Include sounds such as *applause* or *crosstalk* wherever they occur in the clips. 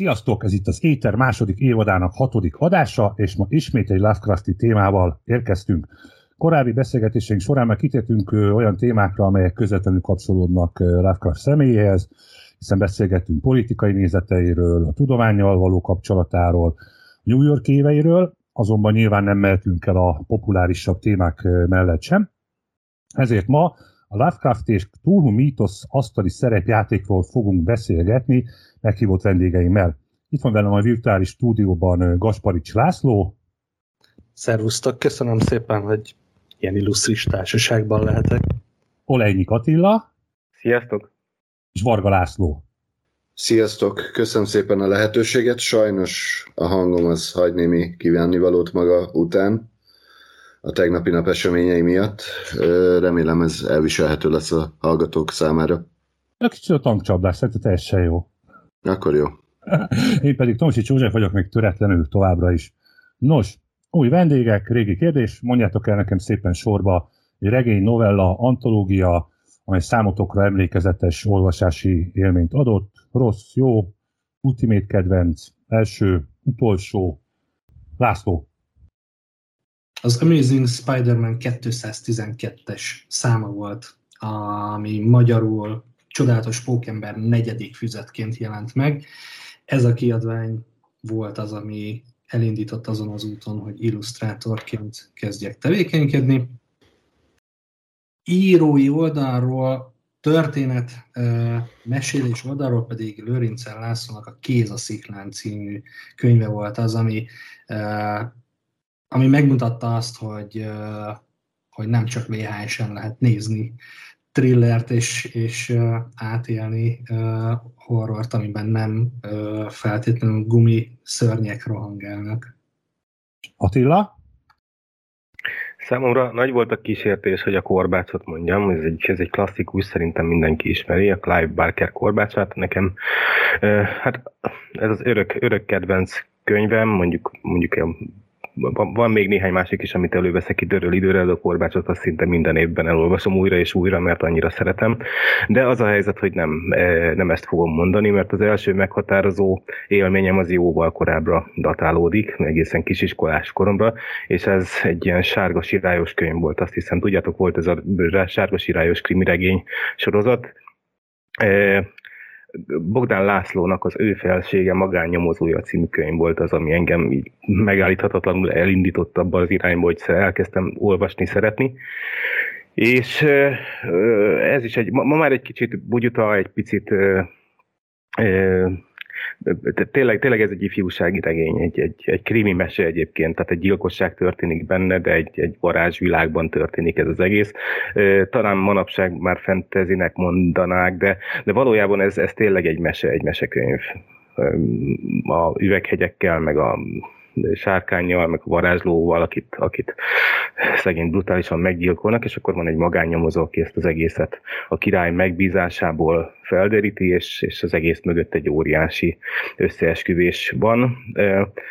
Sziasztok, ez itt az Éter második évadának hatodik adása, és ma ismét egy Lovecrafti témával érkeztünk. Korábbi beszélgetéseink során már kitértünk olyan témákra, amelyek közvetlenül kapcsolódnak Lovecraft személyéhez, hiszen beszélgettünk politikai nézeteiről, a tudományjal való kapcsolatáról, New York éveiről, azonban nyilván nem mehetünk el a populárisabb témák mellett sem. Ezért ma a Lovecraft és Cthulhu mítosz asztali szerepjátékról fogunk beszélgetni meghívott vendégeimmel. Itt van velem a virtuális stúdióban Gasparics László. Szervusztok, köszönöm szépen, hogy ilyen illusztris társaságban lehetek. Olejnyik Attila. Sziasztok. És Varga László. Sziasztok, köszönöm szépen a lehetőséget. Sajnos a hangom az hagy némi kívánnivalót maga után a tegnapi nap eseményei miatt. Remélem ez elviselhető lesz a hallgatók számára. A kicsit a tankcsapdás, szerintem teljesen jó. Akkor jó. *laughs* Én pedig Tomsi József vagyok még töretlenül továbbra is. Nos, új vendégek, régi kérdés, mondjátok el nekem szépen sorba egy regény, novella, antológia, amely számotokra emlékezetes olvasási élményt adott. Rossz, jó, ultimate kedvenc, első, utolsó. László. Az Amazing Spider-Man 212-es száma volt, ami magyarul Csodálatos Pókember negyedik füzetként jelent meg. Ez a kiadvány volt az, ami elindított azon az úton, hogy illusztrátorként kezdjek tevékenykedni. Írói oldalról, történet mesélés oldalról pedig Lőrincel Lászlónak a Kéz a Sziklán című könyve volt az, ami ami megmutatta azt, hogy, hogy nem csak VHS-en lehet nézni thrillert és, és átélni horrort, amiben nem feltétlenül gumi szörnyek rohangálnak. Attila? Számomra nagy volt a kísértés, hogy a korbácsot mondjam, ez egy, ez egy klasszikus, szerintem mindenki ismeri, a Clive Barker korbácsát. Nekem, hát ez az örök, örök kedvenc könyvem, mondjuk, mondjuk van még néhány másik is, amit előveszek időről időre, de a korbácsot azt szinte minden évben elolvasom újra és újra, mert annyira szeretem. De az a helyzet, hogy nem, e, nem ezt fogom mondani, mert az első meghatározó élményem az jóval korábbra datálódik, egészen kisiskolás koromra, és ez egy ilyen sárga sirályos könyv volt, azt hiszem, tudjátok, volt ez a sárga sirályos krimiregény sorozat, e, Bogdán Lászlónak az ő felsége magánnyomozója című könyv volt az, ami engem így megállíthatatlanul elindított abba az irányba, hogy elkezdtem olvasni, szeretni. És ez is egy, ma már egy kicsit bugyuta, egy picit tényleg, tényleg ez egy ifjúsági regény, egy, egy, egy krimi mese egyébként, tehát egy gyilkosság történik benne, de egy, egy varázsvilágban történik ez az egész. Talán manapság már fentezinek mondanák, de, de valójában ez, ez tényleg egy mese, egy mesekönyv a üveghegyekkel, meg a sárkányjal, meg a varázslóval, akit, akit szegény brutálisan meggyilkolnak, és akkor van egy magánnyomozó, aki ezt az egészet a király megbízásából felderíti, és, és az egész mögött egy óriási összeesküvés van.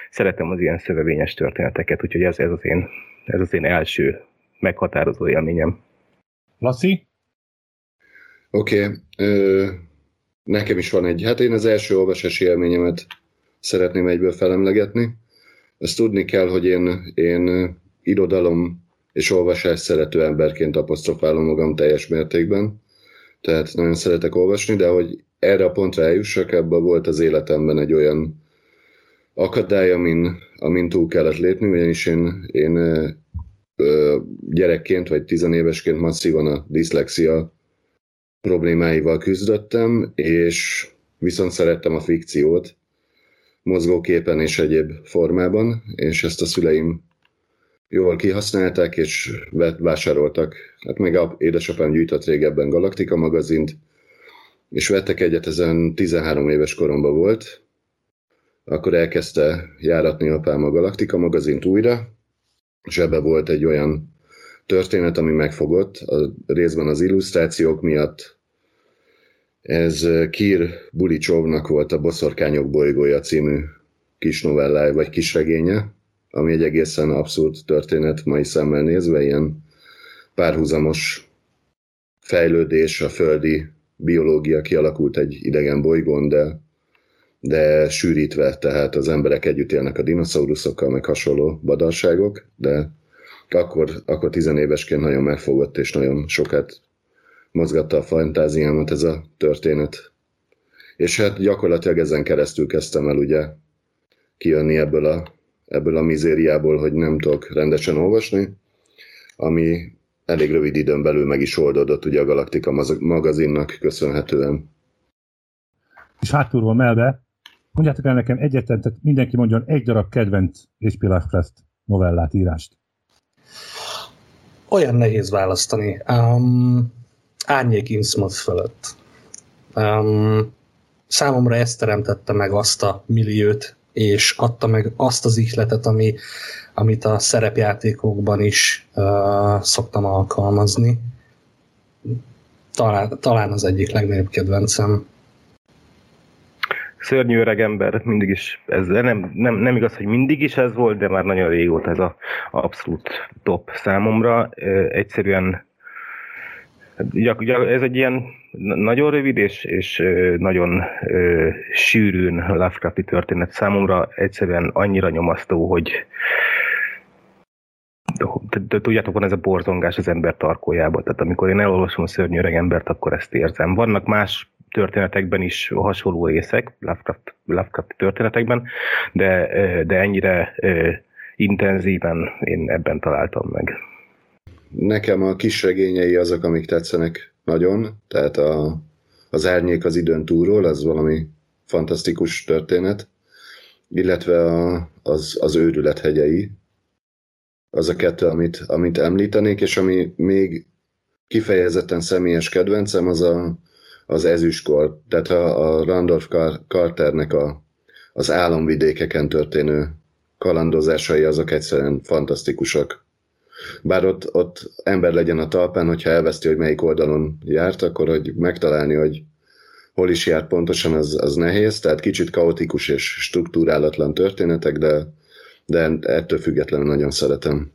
Szeretem az ilyen szövevényes történeteket, úgyhogy ez, ez, az, én, ez az én első meghatározó élményem. Laci? Oké, okay. nekem is van egy. Hát én az első olvasási élményemet szeretném egyből felemlegetni. Ezt tudni kell, hogy én, én irodalom és olvasás szerető emberként apostrofálom magam teljes mértékben. Tehát nagyon szeretek olvasni, de hogy erre a pontra eljussak, ebben volt az életemben egy olyan akadály, amin, amin túl kellett lépni, ugyanis én, én ö, gyerekként vagy tizenévesként masszívan a diszlexia problémáival küzdöttem, és viszont szerettem a fikciót, mozgóképen és egyéb formában, és ezt a szüleim jól kihasználták, és vásároltak. Hát meg a édesapám gyűjtött régebben Galaktika magazint, és vettek egyet, ezen 13 éves koromban volt, akkor elkezdte járatni apám a Galaktika magazint újra, és ebbe volt egy olyan történet, ami megfogott, a részben az illusztrációk miatt, ez Kir Bulicsovnak volt a Boszorkányok bolygója című kis novellája, vagy kisregénye, ami egy egészen abszurd történet mai szemmel nézve, ilyen párhuzamos fejlődés, a földi biológia kialakult egy idegen bolygón, de de sűrítve, tehát az emberek együtt élnek a dinoszauruszokkal, meg hasonló badalságok, de akkor, akkor tizenévesként nagyon megfogott, és nagyon sokat mozgatta a fantáziámat ez a történet. És hát gyakorlatilag ezen keresztül kezdtem el ugye kijönni ebből a, ebből a mizériából, hogy nem tudok rendesen olvasni, ami elég rövid időn belül meg is oldódott ugye a Galaktika magazinnak köszönhetően. És hátulról melbe, mondjátok el nekem egyetlen, tehát mindenki mondjon egy darab kedvenc H.P. Lovecraft novellát, írást. Olyan nehéz választani. Um, árnyék Innsmouth fölött. Um, számomra ezt teremtette meg azt a milliót, és adta meg azt az ihletet, ami, amit a szerepjátékokban is uh, szoktam alkalmazni. Talán, talán az egyik legnagyobb kedvencem. Szörnyű öreg ember, mindig is, ez nem, nem, nem igaz, hogy mindig is ez volt, de már nagyon régóta ez a abszolút top számomra. Egyszerűen ez egy ilyen nagyon rövid és, és nagyon ö, sűrűn Lovecrafti történet számomra egyszerűen annyira nyomasztó, hogy tudjátok, van ez a borzongás az ember tarkójába. Tehát amikor én elolvasom a szörnyű öreg embert, akkor ezt érzem. Vannak más történetekben is hasonló részek, Lovecraft, Lovecraft történetekben, de, de ennyire intenzíven én ebben találtam meg. Nekem a kis regényei azok, amik tetszenek nagyon, tehát a, az árnyék az időn túlról, az valami fantasztikus történet, illetve a, az, az őrület hegyei, az a kettő, amit, amit említenék, és ami még kifejezetten személyes kedvencem, az a, az ezüstkor, tehát a, a Randolph Carternek a, az álomvidékeken történő kalandozásai azok egyszerűen fantasztikusak. Bár ott, ott ember legyen a talpán, hogyha elveszti, hogy melyik oldalon járt, akkor hogy megtalálni, hogy hol is járt pontosan, az, az nehéz, tehát kicsit kaotikus és struktúrálatlan történetek, de, de ettől függetlenül nagyon szeretem.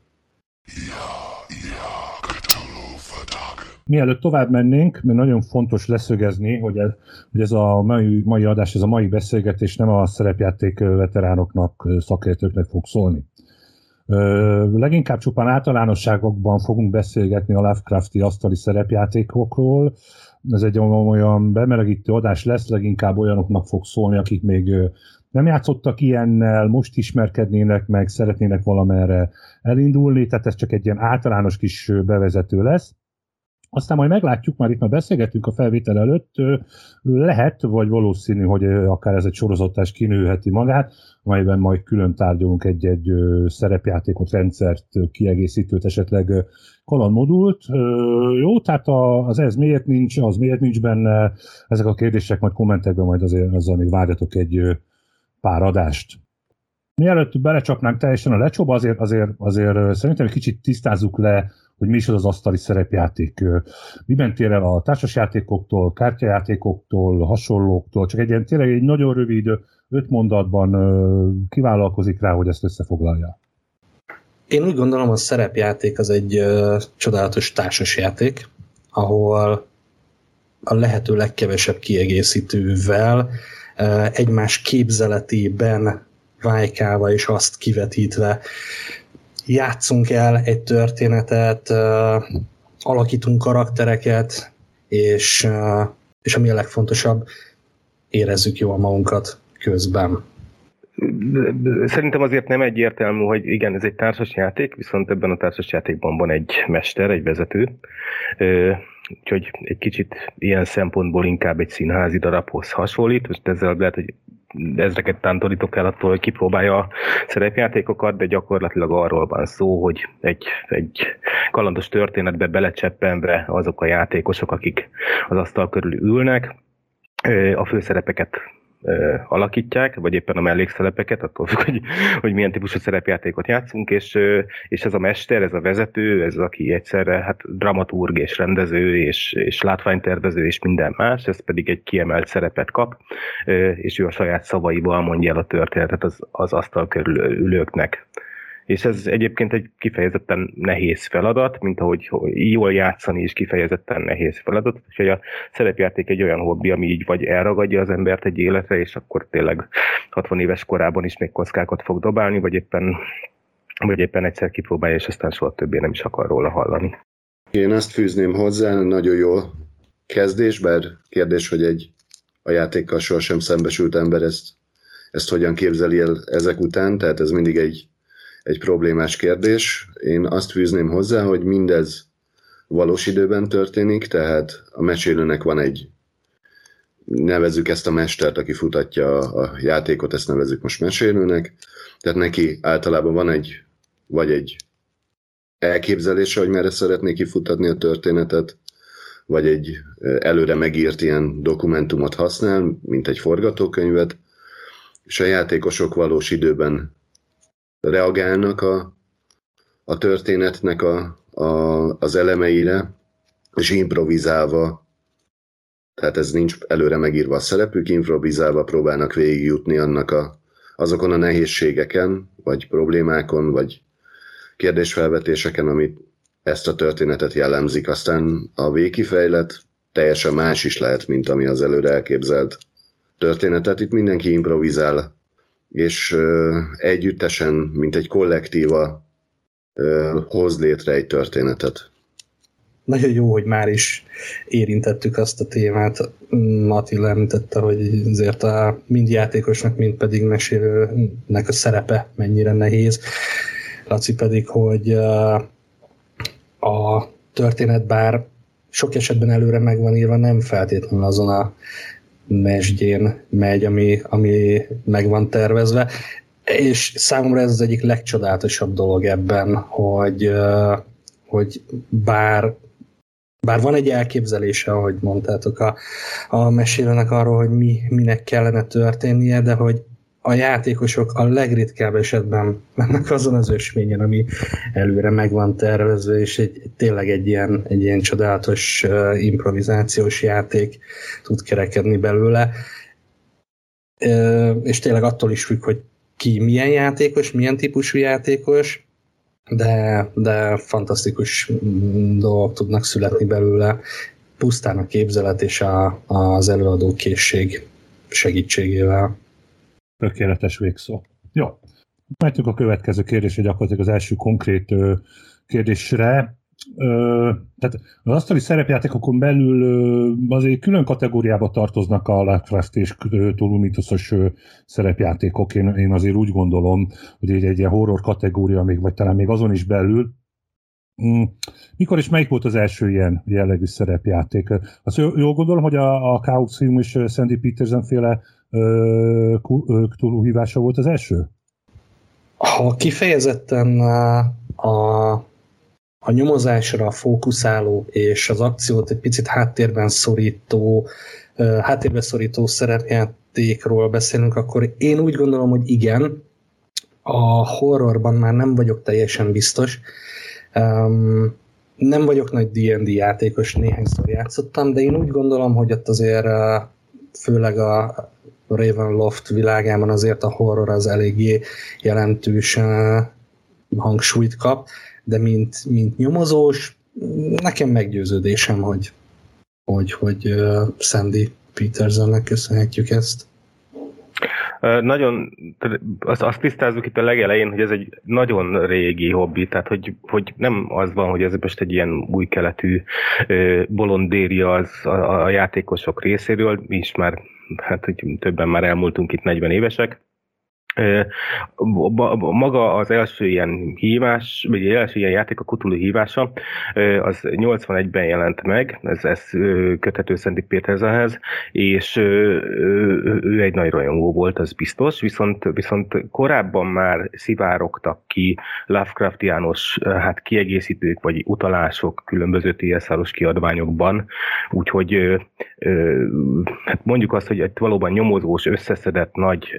Mielőtt tovább mennénk, mert nagyon fontos leszögezni, hogy ez, hogy ez a mai, mai adás, ez a mai beszélgetés nem a szerepjáték veteránoknak, szakértőknek fog szólni. Leginkább csupán általánosságokban fogunk beszélgetni a Lovecrafti asztali szerepjátékokról. Ez egy olyan bemelegítő adás lesz, leginkább olyanoknak fog szólni, akik még nem játszottak ilyennel, most ismerkednének meg, szeretnének valamerre elindulni, tehát ez csak egy ilyen általános kis bevezető lesz. Aztán majd meglátjuk, már itt már beszélgettünk a felvétel előtt, lehet, vagy valószínű, hogy akár ez egy sorozatás kinőheti magát, amelyben majd külön tárgyalunk egy-egy szerepjátékot, rendszert, kiegészítőt, esetleg kalandmodult. Jó, tehát az ez miért nincs, az miért nincs benne, ezek a kérdések majd kommentekben majd azért azzal még várjatok egy pár adást. Mielőtt belecsapnánk teljesen a lecsóba, azért, azért, azért szerintem egy kicsit tisztázzuk le hogy mi is az az asztali szerepjáték. Miben tér el a társasjátékoktól, kártyajátékoktól, hasonlóktól, csak egy ilyen tényleg egy nagyon rövid, öt mondatban kivállalkozik rá, hogy ezt összefoglalja. Én úgy gondolom, a szerepjáték az egy uh, csodálatos társasjáték, ahol a lehető legkevesebb kiegészítővel uh, egymás képzeletében vájkálva és azt kivetítve játszunk el egy történetet, alakítunk karaktereket, és, és ami a legfontosabb, érezzük jól magunkat közben. Szerintem azért nem egyértelmű, hogy igen, ez egy társasjáték, viszont ebben a társasjátékban van egy mester, egy vezető, úgyhogy egy kicsit ilyen szempontból inkább egy színházi darabhoz hasonlít, most ezzel lehet, hogy ezreket tántorítok el attól, hogy kipróbálja a szerepjátékokat, de gyakorlatilag arról van szó, hogy egy, egy kalandos történetbe belecseppenve azok a játékosok, akik az asztal körül ülnek, a főszerepeket alakítják, vagy éppen a mellékszerepeket, attól függ, hogy, hogy milyen típusú szerepjátékot játszunk, és, és ez a mester, ez a vezető, ez aki egyszerre hát dramaturg és rendező és, és látványtervező és minden más, ez pedig egy kiemelt szerepet kap, és ő a saját szavaival mondja el a történetet az, az asztal körül ülőknek. És ez egyébként egy kifejezetten nehéz feladat, mint ahogy jól játszani is kifejezetten nehéz feladat, úgyhogy a szerepjáték egy olyan hobbi, ami így vagy elragadja az embert egy életre, és akkor tényleg 60 éves korában is még kockákat fog dobálni, vagy éppen, vagy éppen egyszer kipróbálja, és aztán soha többé nem is akar róla hallani. Én ezt fűzném hozzá, nagyon jó kezdés, bár kérdés, hogy egy a játékkal sohasem szembesült ember ezt, ezt hogyan képzeli el ezek után, tehát ez mindig egy egy problémás kérdés. Én azt fűzném hozzá, hogy mindez valós időben történik, tehát a mesélőnek van egy nevezzük ezt a mestert, aki futatja a játékot, ezt nevezzük most mesélőnek, tehát neki általában van egy, vagy egy elképzelése, hogy merre szeretné kifutatni a történetet, vagy egy előre megírt ilyen dokumentumot használ, mint egy forgatókönyvet, és a játékosok valós időben reagálnak a, a történetnek a, a, az elemeire, és improvizálva, tehát ez nincs előre megírva a szerepük, improvizálva próbálnak végigjutni annak a, azokon a nehézségeken, vagy problémákon, vagy kérdésfelvetéseken, amit ezt a történetet jellemzik. Aztán a végkifejlet teljesen más is lehet, mint ami az előre elképzelt történetet. Itt mindenki improvizál és együttesen, mint egy kollektíva hoz létre egy történetet. Nagyon jó, hogy már is érintettük azt a témát. Attila említette, hogy azért a mind játékosnak, mind pedig mesélőnek a szerepe mennyire nehéz. Laci pedig, hogy a történet bár sok esetben előre meg írva, nem feltétlenül azon a mesdjén megy, ami, ami meg van tervezve. És számomra ez az egyik legcsodálatosabb dolog ebben, hogy, hogy bár bár van egy elképzelése, ahogy mondtátok a, a mesélőnek arról, hogy mi, minek kellene történnie, de hogy a játékosok a legritkább esetben mennek azon az ösvényen, ami előre meg van tervezve, és egy, tényleg egy ilyen, egy ilyen csodálatos uh, improvizációs játék tud kerekedni belőle. Uh, és tényleg attól is függ, hogy ki milyen játékos, milyen típusú játékos, de, de fantasztikus dolgok tudnak születni belőle, pusztán a képzelet és a, az előadó készség segítségével. Tökéletes végszó. Jó. Mehetünk a következő kérdésre, gyakorlatilag az első konkrét ö, kérdésre. Ö, tehát az asztali szerepjátékokon belül ö, azért külön kategóriába tartoznak a Lovecraft és Tulumithosos szerepjátékok. Én, én azért úgy gondolom, hogy egy, egy ilyen horror kategória még, vagy talán még azon is belül. Mm. Mikor és melyik volt az első ilyen jellegű szerepjáték? Azt jól gondolom, hogy a, a Chaos Film és Sandy Peterson féle Cthulhu hívása volt az első? Ha kifejezetten a, a nyomozásra fókuszáló és az akciót egy picit háttérben szorító, háttérbe szorító szerepjátékról beszélünk, akkor én úgy gondolom, hogy igen, a horrorban már nem vagyok teljesen biztos. Um, nem vagyok nagy D&D játékos, néhányszor játszottam, de én úgy gondolom, hogy ott azért főleg a Ravenloft világában azért a horror az eléggé jelentős hangsúlyt kap, de mint, mint nyomozós, nekem meggyőződésem, hogy, hogy, hogy Sandy Petersonnek köszönhetjük ezt. Nagyon, azt, azt tisztázzuk itt a legelején, hogy ez egy nagyon régi hobbi, tehát hogy, hogy nem az van, hogy ez most egy ilyen új keletű bolondéria az a, a játékosok részéről, mi is már hát hogy többen már elmúltunk itt 40 évesek, maga az első ilyen hívás, vagy az első ilyen játék, a Kutulu hívása, az 81-ben jelent meg, ez, ez köthető Szendi Péterzenhez, és ő egy nagy rajongó volt, az biztos, viszont, viszont korábban már szivárogtak ki Lovecraftiános hát kiegészítők, vagy utalások különböző TSR-os kiadványokban, úgyhogy hát mondjuk azt, hogy egy valóban nyomozós, összeszedett nagy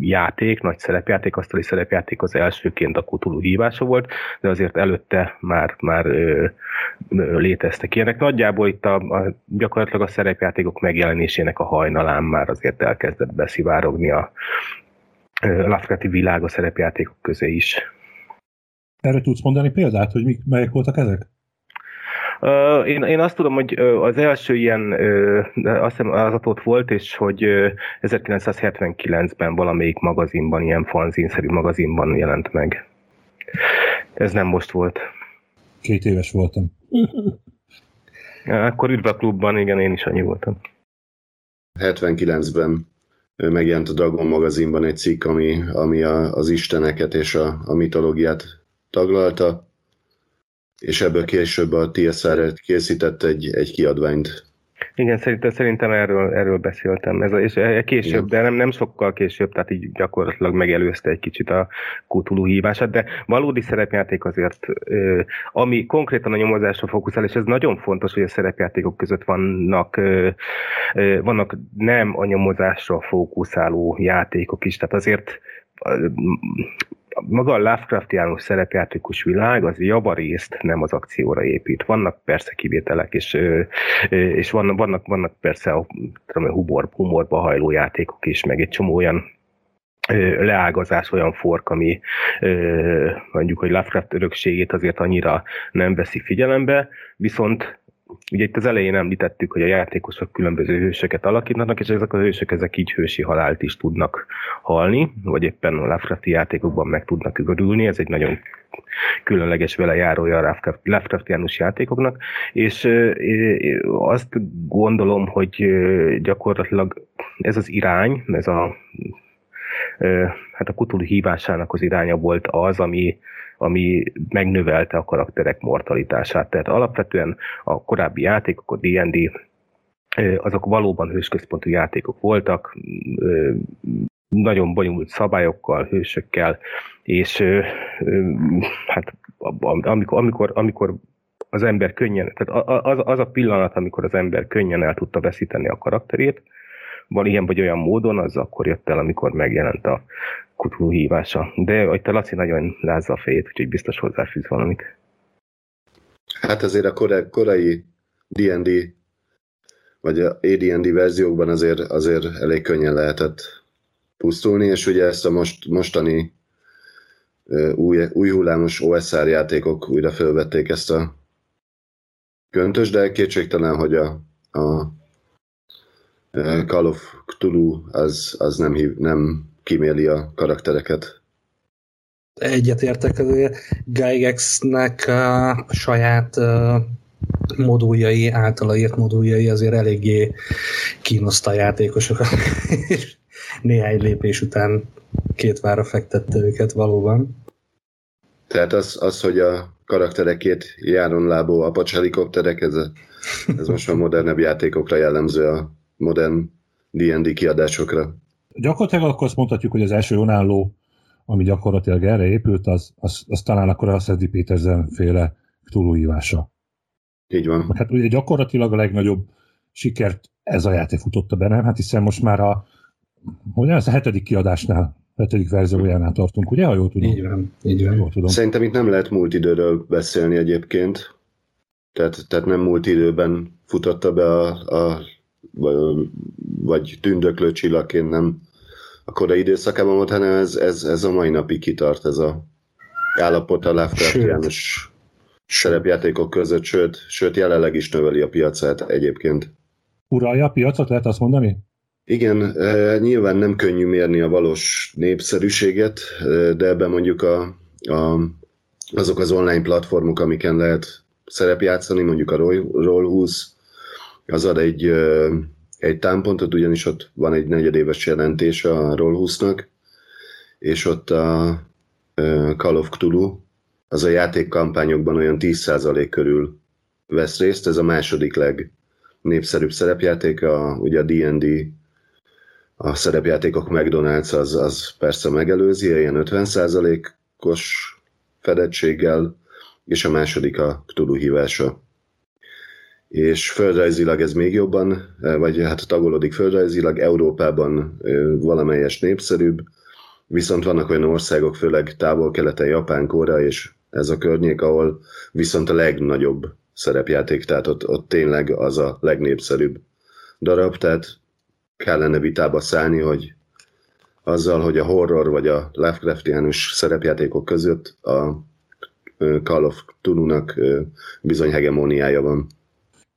játék, nagy szerepjáték, asztali szerepjáték az elsőként a Cthulhu hívása volt, de azért előtte már, már ö, ö, léteztek ilyenek. Nagyjából itt a, a, gyakorlatilag a szerepjátékok megjelenésének a hajnalán már azért elkezdett beszivárogni a Lovecrafti világ a szerepjátékok közé is. Erre tudsz mondani példát, hogy mik, melyek voltak ezek? Uh, én, én azt tudom, hogy az első ilyen uh, azt hiszem az ott volt, és hogy uh, 1979-ben valamelyik magazinban, ilyen fanzinszerű magazinban jelent meg. Ez nem most volt. Két éves voltam. *laughs* Akkor üdv a klubban, igen, én is annyi voltam. 79-ben megjelent a Dragon magazinban egy cikk, ami, ami a, az isteneket és a, a mitológiát taglalta, és ebből később a TSR készített egy, egy kiadványt. Igen, szerintem, szerintem erről, erről beszéltem. Ez a, és e, később, Igen. de nem, nem sokkal később, tehát így gyakorlatilag megelőzte egy kicsit a Cthulhu hívását, de valódi szerepjáték azért, ami konkrétan a nyomozásra fókuszál, és ez nagyon fontos, hogy a szerepjátékok között vannak, vannak nem a nyomozásra fókuszáló játékok is, tehát azért maga a Lovecraftiánus szerepjátékos világ az javarészt nem az akcióra épít. Vannak persze kivételek, és, és vannak, vannak, vannak persze a, tudom, humor, humorba hajló játékok is, meg egy csomó olyan leágazás, olyan fork, ami mondjuk, hogy Lovecraft örökségét azért annyira nem veszi figyelembe, viszont ugye itt az elején említettük, hogy a játékosok különböző hősöket alakítanak, és ezek a hősök ezek így hősi halált is tudnak halni, vagy éppen a Lovecrafti játékokban meg tudnak ügörülni, ez egy nagyon különleges vele járója a Lovecraftiánus játékoknak, és azt gondolom, hogy gyakorlatilag ez az irány, ez a hát a Cthulhu hívásának az iránya volt az, ami, ami megnövelte a karakterek mortalitását. Tehát alapvetően a korábbi játékok, a D&D, azok valóban hősközpontú játékok voltak, nagyon bonyolult szabályokkal, hősökkel, és hát amikor, amikor, amikor az ember könnyen, tehát az, az a pillanat, amikor az ember könnyen el tudta veszíteni a karakterét, van ilyen vagy olyan módon, az akkor jött el, amikor megjelent a Cthulhu hívása. De hogy te Laci nagyon lázza a fejét, úgyhogy biztos hozzáfűz valamit. Hát azért a korai, korai D&D vagy a AD&D verziókban azért, azért elég könnyen lehetett pusztulni, és ugye ezt a most, mostani új, új hullámos OSR játékok újra felvették ezt a köntös, de kétségtelen, hogy a, a Call of Cthulhu az, az nem, hív, nem kiméli a karaktereket. Egyetértek, Gygax-nek a saját moduljai, általa írt moduljai azért eléggé kínoszta a játékosokat, *laughs* és néhány lépés után két vára fektette őket valóban. Tehát az, az hogy a karakterek két járonlábú apacs helikopterek, ez, ez most a modernebb játékokra jellemző a modern D&D kiadásokra. Gyakorlatilag akkor azt mondhatjuk, hogy az első önálló, ami gyakorlatilag erre épült, az, az, az talán akkor a Szedi Péterzen féle túlújívása. Így van. Hát ugye gyakorlatilag a legnagyobb sikert ez a játék futotta be, nem? Hát hiszen most már a, hogy ez a hetedik kiadásnál, hetedik verziójánál tartunk, ugye, ha jól tudom? Így van, így van. Jól tudom. Szerintem itt nem lehet múlt időről beszélni egyébként. Tehát, tehát nem múlt időben futotta be a, a vagy tündöklő csillagként nem a korai időszakában volt, hanem ez, ez, ez a mai napig kitart, ez a állapot a Lovecraftiánus szerepjátékok között, sőt, sőt jelenleg is növeli a piacát egyébként. Uralja a piacot, lehet azt mondani? Igen, e, nyilván nem könnyű mérni a valós népszerűséget, e, de ebben mondjuk a, a, azok az online platformok, amiken lehet szerepjátszani, mondjuk a Roll20, az ad egy, egy támpontot, ugyanis ott van egy negyedéves jelentés a Roll20-nak, és ott a Call of Cthulhu, az a játékkampányokban olyan 10% körül vesz részt, ez a második legnépszerűbb szerepjáték, a, ugye a D&D, a szerepjátékok McDonald's az, az persze megelőzi, ilyen 50%-os fedettséggel, és a második a Cthulhu hívása és földrajzilag ez még jobban, eh, vagy hát tagolodik földrajzilag, Európában eh, valamelyes népszerűbb, viszont vannak olyan országok, főleg távol-keleten, Japán, Korea és ez a környék, ahol viszont a legnagyobb szerepjáték, tehát ott, ott tényleg az a legnépszerűbb darab, tehát kellene vitába szállni, hogy azzal, hogy a horror vagy a Lovecraftiánus szerepjátékok között a Call of Tulu-nak bizony hegemóniája van.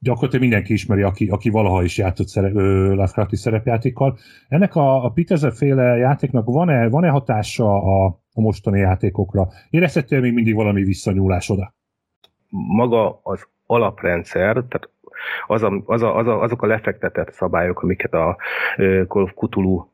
Gyakorlatilag mindenki ismeri, aki, aki valaha is játszott szerep, Lovecrafti szerepjátékkal. Ennek a, a Peter féle játéknak van-e, van-e hatása a, a mostani játékokra? Érezhető még mindig valami visszanyúlás oda? Maga az alaprendszer, tehát az a, az a, az a, azok a lefektetett szabályok, amiket a Call of Cthulhu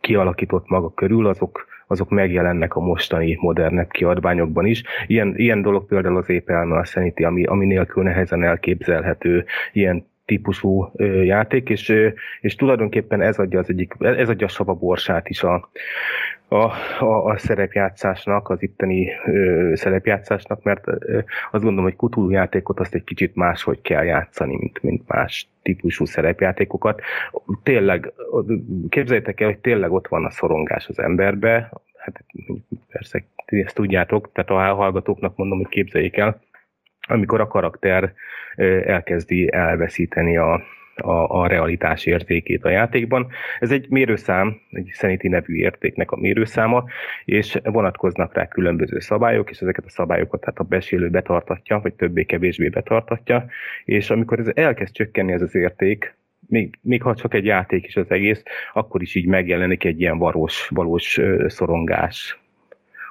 kialakított maga körül, azok, azok megjelennek a mostani modernebb kiadványokban is. Ilyen, ilyen dolog például az Épelme a Sanity, ami, ami nélkül nehezen elképzelhető ilyen típusú ö, játék, és, ö, és tulajdonképpen ez adja az egyik, ez adja a savaborsát is a, a, a, a szerepjátszásnak, az itteni ö, szerepjátszásnak, mert ö, azt gondolom, hogy kutulú játékot azt egy kicsit máshogy kell játszani, mint, mint más típusú szerepjátékokat. Tényleg, képzeljétek el, hogy tényleg ott van a szorongás az emberbe, hát persze ezt tudjátok, tehát a hallgatóknak mondom, hogy képzeljék el, amikor a karakter elkezdi elveszíteni a, a, a realitás értékét a játékban. Ez egy mérőszám, egy Sanity nevű értéknek a mérőszáma, és vonatkoznak rá különböző szabályok, és ezeket a szabályokat hát a besélő betartatja, vagy többé-kevésbé betartatja, és amikor ez elkezd csökkenni ez az érték, még, még ha csak egy játék is az egész, akkor is így megjelenik egy ilyen valós, valós szorongás,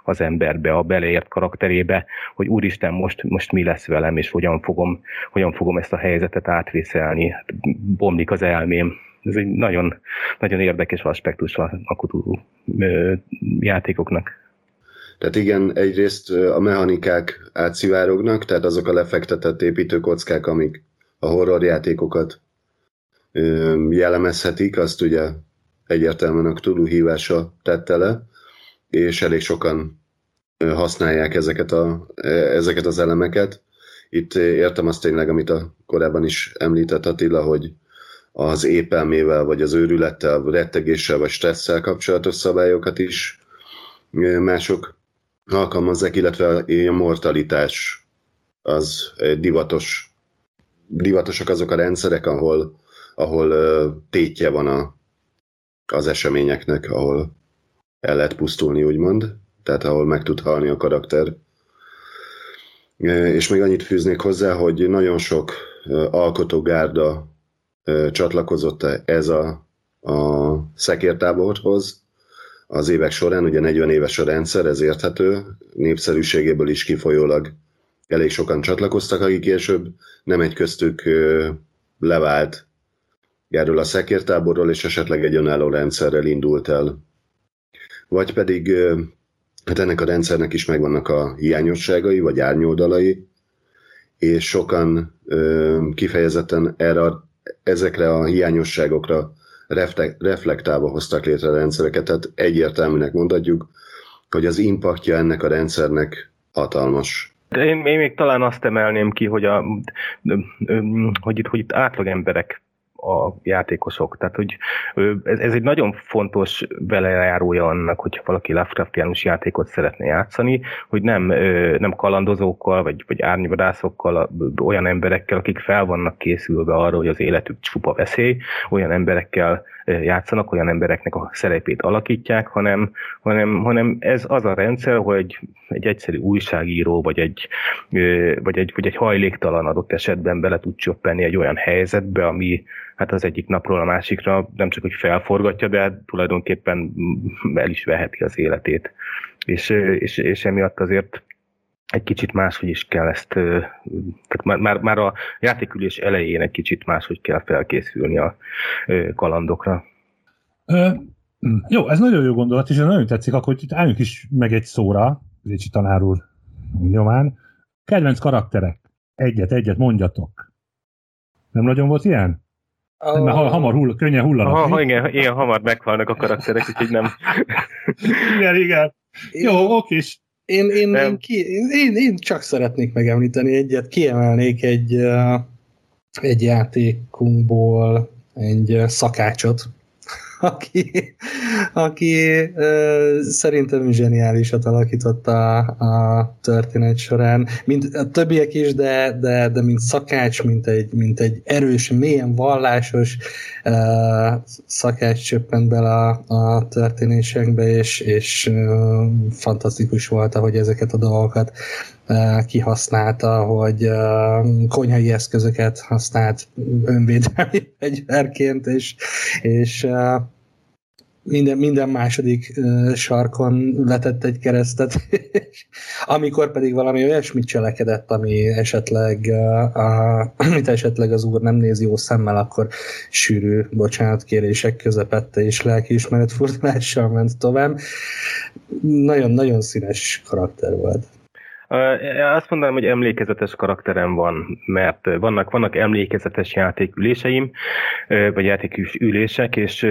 az emberbe, a beleért karakterébe, hogy úristen, most, most mi lesz velem, és hogyan fogom, hogyan fogom ezt a helyzetet átvészelni. Hát bomlik az elmém. Ez egy nagyon, nagyon érdekes aspektus a, a Cthulhu játékoknak. Tehát igen, egyrészt a mechanikák átszivárognak, tehát azok a lefektetett építőkockák, amik a horrorjátékokat jellemezhetik, azt ugye egyértelműen a Cthulhu hívása tette le, és elég sokan használják ezeket, a, ezeket az elemeket. Itt értem azt tényleg, amit a korábban is említett Attila, hogy az épelmével, vagy az őrülettel, vagy rettegéssel, vagy stresszel kapcsolatos szabályokat is mások alkalmazzák, illetve a mortalitás az divatos, divatosak azok a rendszerek, ahol, ahol tétje van a, az eseményeknek, ahol el lehet pusztulni, úgymond, tehát ahol meg tud halni a karakter. És még annyit fűznék hozzá, hogy nagyon sok alkotógárda csatlakozott ez a, a szekértáborhoz az évek során, ugye 40 éves a rendszer, ez érthető, népszerűségéből is kifolyólag elég sokan csatlakoztak, akik később nem egy köztük levált erről a szekértáborról, és esetleg egy önálló rendszerrel indult el vagy pedig hát ennek a rendszernek is megvannak a hiányosságai, vagy árnyoldalai, és sokan kifejezetten erre, ezekre a hiányosságokra reflektálva hoztak létre a rendszereket, tehát egyértelműnek mondhatjuk, hogy az impaktja ennek a rendszernek hatalmas. Én, én még talán azt emelném ki, hogy, a, hogy, itt, hogy itt átlag emberek a játékosok. Tehát, hogy ez, ez egy nagyon fontos belejárója annak, hogy valaki Lovecraftianus játékot szeretne játszani, hogy nem, nem kalandozókkal, vagy, vagy árnyvadászokkal, olyan emberekkel, akik fel vannak készülve arra, hogy az életük csupa veszély, olyan emberekkel játszanak, olyan embereknek a szerepét alakítják, hanem, hanem, hanem ez az a rendszer, hogy egy, egy egyszerű újságíró, vagy egy, vagy, egy, vagy egy hajléktalan adott esetben bele tud csöppenni egy olyan helyzetbe, ami hát az egyik napról a másikra nem csak, hogy felforgatja, de tulajdonképpen el is veheti az életét. És, és, és emiatt azért egy kicsit máshogy is kell ezt, tehát már, már, már a játékülés elején egy kicsit máshogy kell felkészülni a kalandokra. Ö, jó, ez nagyon jó gondolat, és nagyon tetszik, akkor itt álljunk is meg egy szóra, Ricsi tanár úr nyomán. Kedvenc karakterek. Egyet, egyet mondjatok. Nem nagyon volt ilyen? Nem, mert hamar hull, könnyen hullanak. Ha, igen, igen, hamar meghalnak a karakterek, úgyhogy nem. *laughs* igen, igen. Jó, okés. Én, én, én, ki, én, én csak szeretnék megemlíteni egyet, kiemelnék egy, egy játékunkból egy szakácsot, aki, aki ö, szerintem zseniálisat alakította a, a történet során, mint a többiek is, de, de, de mint szakács, mint egy, mint egy erős, mélyen vallásos ö, szakács csöppent bele a, a történésekbe, és, és ö, fantasztikus volt, ahogy ezeket a dolgokat kihasználta, hogy konyhai eszközöket használt önvédelmi *laughs* fegyverként, és, és minden, minden második sarkon letett egy keresztet, *laughs* és amikor pedig valami olyasmit cselekedett, ami esetleg, a, *clears throat* amit esetleg az úr nem nézi jó szemmel, akkor sűrű bocsánatkérések közepette és lelkiismeret furdalással ment tovább. Nagyon-nagyon színes karakter volt. Azt mondanám, hogy emlékezetes karakterem van, mert vannak, vannak emlékezetes játéküléseim, vagy játékülések, és,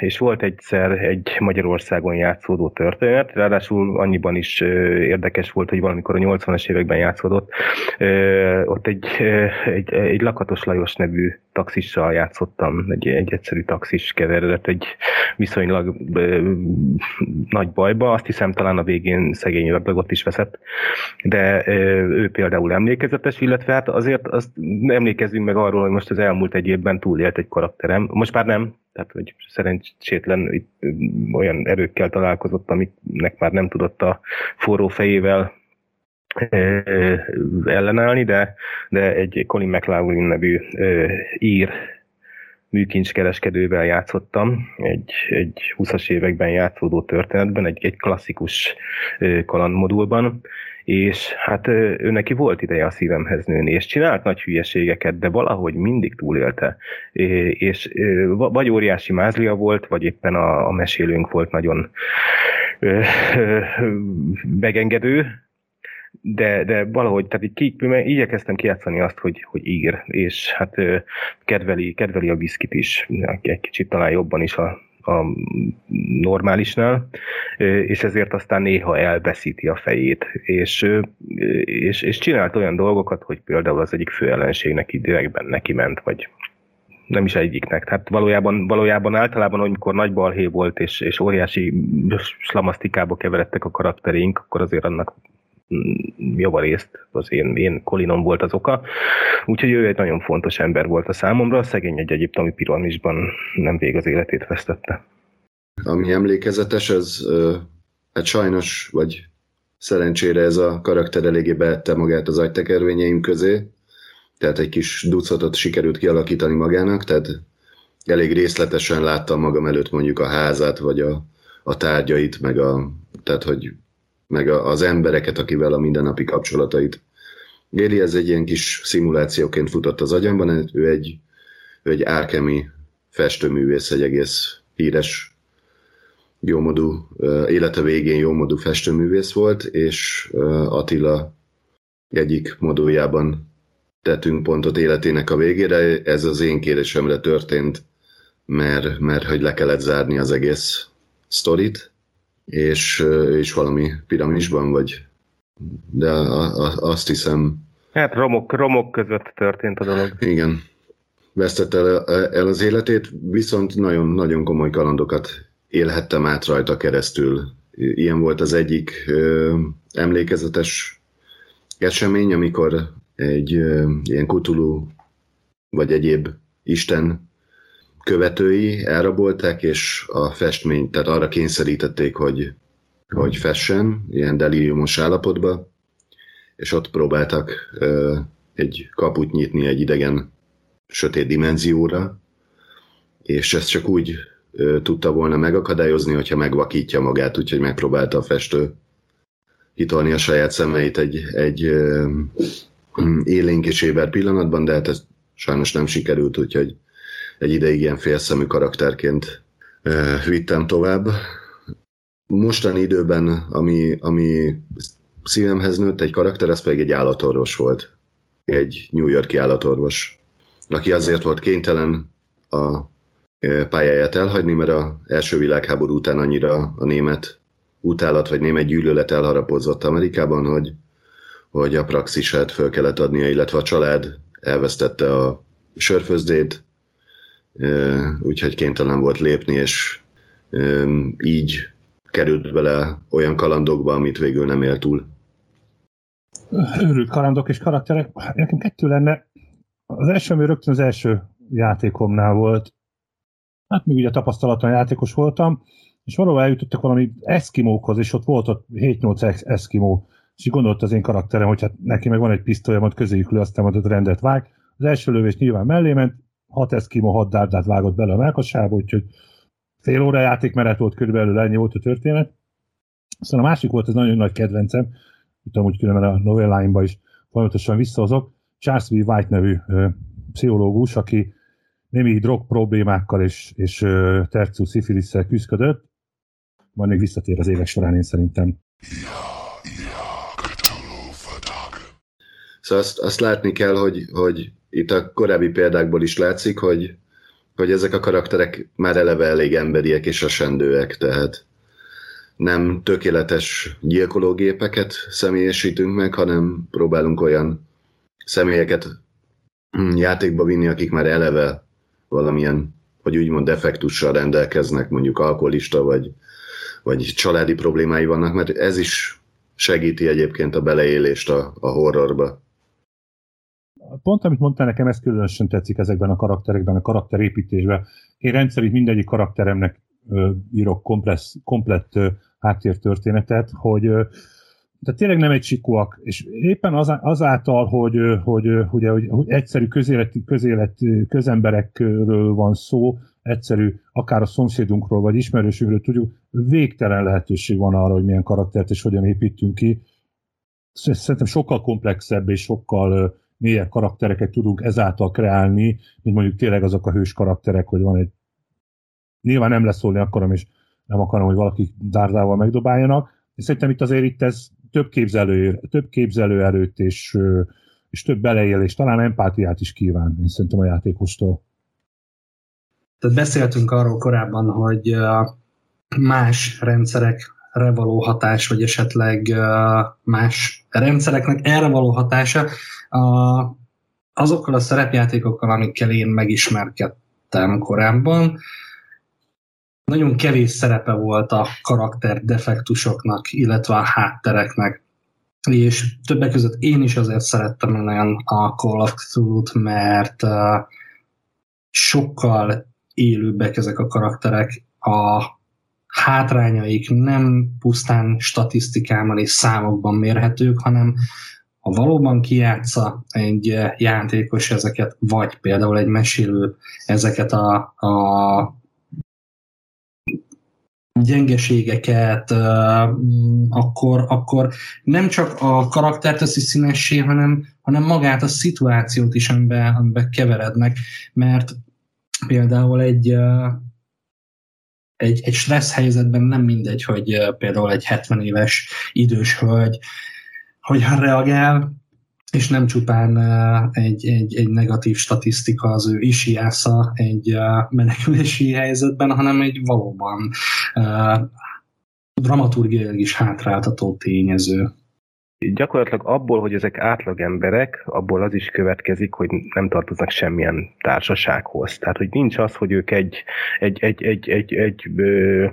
és volt egyszer egy Magyarországon játszódó történet, ráadásul annyiban is érdekes volt, hogy valamikor a 80-as években játszódott. Ott egy, egy, egy Lakatos Lajos nevű taxissal játszottam, egy, egy egyszerű taxis keveredett egy viszonylag ö, nagy bajba, azt hiszem talán a végén szegény ördögot is veszett, de ö, ő például emlékezetes, illetve hát azért azt emlékezzünk meg arról, hogy most az elmúlt egy évben túlélt egy karakterem, most már nem, tehát hogy szerencsétlen itt olyan erőkkel találkozott, amiknek már nem tudott a forró fejével ellenállni, de, de egy Colin McLaughlin nevű ír műkincskereskedővel játszottam, egy, egy 20-as években játszódó történetben, egy, egy klasszikus kalandmodulban, és hát ő neki volt ideje a szívemhez nőni, és csinált nagy hülyeségeket, de valahogy mindig túlélte. És vagy óriási mázlia volt, vagy éppen a, a mesélőnk volt nagyon megengedő, de, de valahogy, tehát így, ki, igyekeztem kijátszani azt, hogy, hogy ír, és hát kedveli, kedveli a viszkit is, egy kicsit talán jobban is a, a normálisnál, és ezért aztán néha elveszíti a fejét, és, és, és csinált olyan dolgokat, hogy például az egyik főellenségnek direktben neki ment, vagy nem is egyiknek. Tehát valójában, valójában általában, amikor nagy balhé volt, és, és óriási slamasztikába keveredtek a karakterénk, akkor azért annak javarészt az én, én Kolinom volt az oka. Úgyhogy ő egy nagyon fontos ember volt a számomra, szegény egy egyiptomi piramisban nem vég az életét vesztette. Ami emlékezetes, ez hát sajnos, vagy szerencsére ez a karakter eléggé beette magát az agytekervényeim közé, tehát egy kis ducatot sikerült kialakítani magának, tehát elég részletesen láttam magam előtt mondjuk a házát, vagy a, a tárgyait, meg a, tehát hogy meg az embereket, akivel a mindennapi kapcsolatait éli. Ez egy ilyen kis szimulációként futott az agyamban, ő egy, ő egy árkemi festőművész, egy egész híres jómodú, élete végén jómodú festőművész volt, és Attila egyik moduljában tettünk pontot életének a végére. Ez az én kérésemre történt, mert, mert hogy le kellett zárni az egész sztorit, és, és valami piramisban vagy. De a, a, azt hiszem... Hát romok, romok között történt a dolog. Igen. Vesztette el, el az életét, viszont nagyon-nagyon komoly kalandokat élhettem át rajta keresztül. Ilyen volt az egyik ö, emlékezetes esemény, amikor egy ö, ilyen kutulú vagy egyéb isten követői elrabolták, és a festményt, tehát arra kényszerítették, hogy, hogy fessen, ilyen delíriumos állapotba, és ott próbáltak ö, egy kaput nyitni egy idegen sötét dimenzióra, és ezt csak úgy ö, tudta volna megakadályozni, hogyha megvakítja magát, úgyhogy megpróbálta a festő hitolni a saját szemeit egy, egy ö, élénk és éber pillanatban, de hát ez sajnos nem sikerült, úgyhogy egy ideig ilyen félszemű karakterként vittem tovább. Mostani időben, ami, ami szívemhez nőtt egy karakter, ez pedig egy állatorvos volt. Egy New Yorki állatorvos, aki azért volt kénytelen a pályáját elhagyni, mert az első világháború után annyira a német utálat vagy német gyűlölet elharapozott Amerikában, hogy, hogy a praxisát föl kellett adnia, illetve a család elvesztette a sörfőzdét, úgyhogy kénytelen volt lépni, és így került bele olyan kalandokba, amit végül nem élt túl. Őrült kalandok és karakterek. Nekem kettő lenne. Az első, ami rögtön az első játékomnál volt. Hát még ugye tapasztalatlan játékos voltam, és valahol eljutottak valami eszkimókhoz, és ott volt ott 7-8 eszkimó, és így gondolt az én karakterem, hogy hát neki meg van egy pisztolya, majd közéjük lő, aztán majd ott rendet vág. Az első lövés nyilván mellé ment, hat eszkimó, hat dárdát vágott bele a melkasába, úgyhogy fél óra játékmenet volt körülbelül, ennyi volt a történet. Aztán a másik volt, ez nagyon nagy kedvencem, tudom, hogy különben a novelláimba is folyamatosan visszahozok, Charles V. White nevű ö, pszichológus, aki némi drog problémákkal és, és tercius szifilisszel küzdött, majd még visszatér az évek során én szerintem. Szóval azt, azt látni kell, hogy, hogy itt a korábbi példákból is látszik, hogy, hogy ezek a karakterek már eleve elég emberiek és asendőek, tehát nem tökéletes gyilkológépeket személyesítünk meg, hanem próbálunk olyan személyeket játékba vinni, akik már eleve valamilyen, hogy úgymond defektussal rendelkeznek, mondjuk alkoholista vagy, vagy családi problémái vannak, mert ez is segíti egyébként a beleélést a, a horrorba. Pont amit mondtál nekem, ez különösen tetszik ezekben a karakterekben, a karakterépítésben. Én rendszerint mindegyik karakteremnek ö, írok komplesz, komplett ö, háttértörténetet, hogy ö, de tényleg nem egy sikúak, és éppen az, azáltal, hogy, hogy, hogy, hogy, hogy egyszerű közélet, közélet, közemberekről van szó, egyszerű, akár a szomszédunkról vagy ismerősünkről tudjuk, végtelen lehetőség van arra, hogy milyen karaktert és hogyan építünk ki. Szerintem sokkal komplexebb és sokkal mélyebb karaktereket tudunk ezáltal kreálni, mint mondjuk tényleg azok a hős karakterek, hogy van egy nyilván nem leszólni akarom, és nem akarom, hogy valaki dárdával megdobáljanak, és szerintem itt azért itt ez több képzelő, több képzelő erőt és, és több beleélés, talán empátiát is kíván, én szerintem a játékostól. Tehát beszéltünk arról korábban, hogy más rendszerekre való hatás, vagy esetleg más rendszereknek erre való hatása azokkal a szerepjátékokkal, amikkel én megismerkedtem korábban, nagyon kevés szerepe volt a karakter defektusoknak, illetve a háttereknek. És többek között én is azért szerettem nagyon a Call of Cthulhu-t, mert uh, sokkal élőbbek ezek a karakterek, a hátrányaik nem pusztán statisztikámmal és számokban mérhetők, hanem ha valóban kiátsza egy játékos ezeket, vagy például egy mesélő ezeket a, a gyengeségeket, akkor, akkor nem csak a karaktert teszi színessé, hanem, hanem magát a szituációt is, amiben, amiben keverednek, mert például egy, egy, egy stressz helyzetben nem mindegy, hogy például egy 70 éves idős hölgy hogyan reagál, és nem csupán egy, egy, egy negatív statisztika az ő isiásza egy menekülési helyzetben, hanem egy valóban dramaturgiailag is hátráltató tényező gyakorlatilag abból, hogy ezek átlag emberek, abból az is következik, hogy nem tartoznak semmilyen társasághoz. Tehát, hogy nincs az, hogy ők egy, egy, egy, egy, egy, egy ö,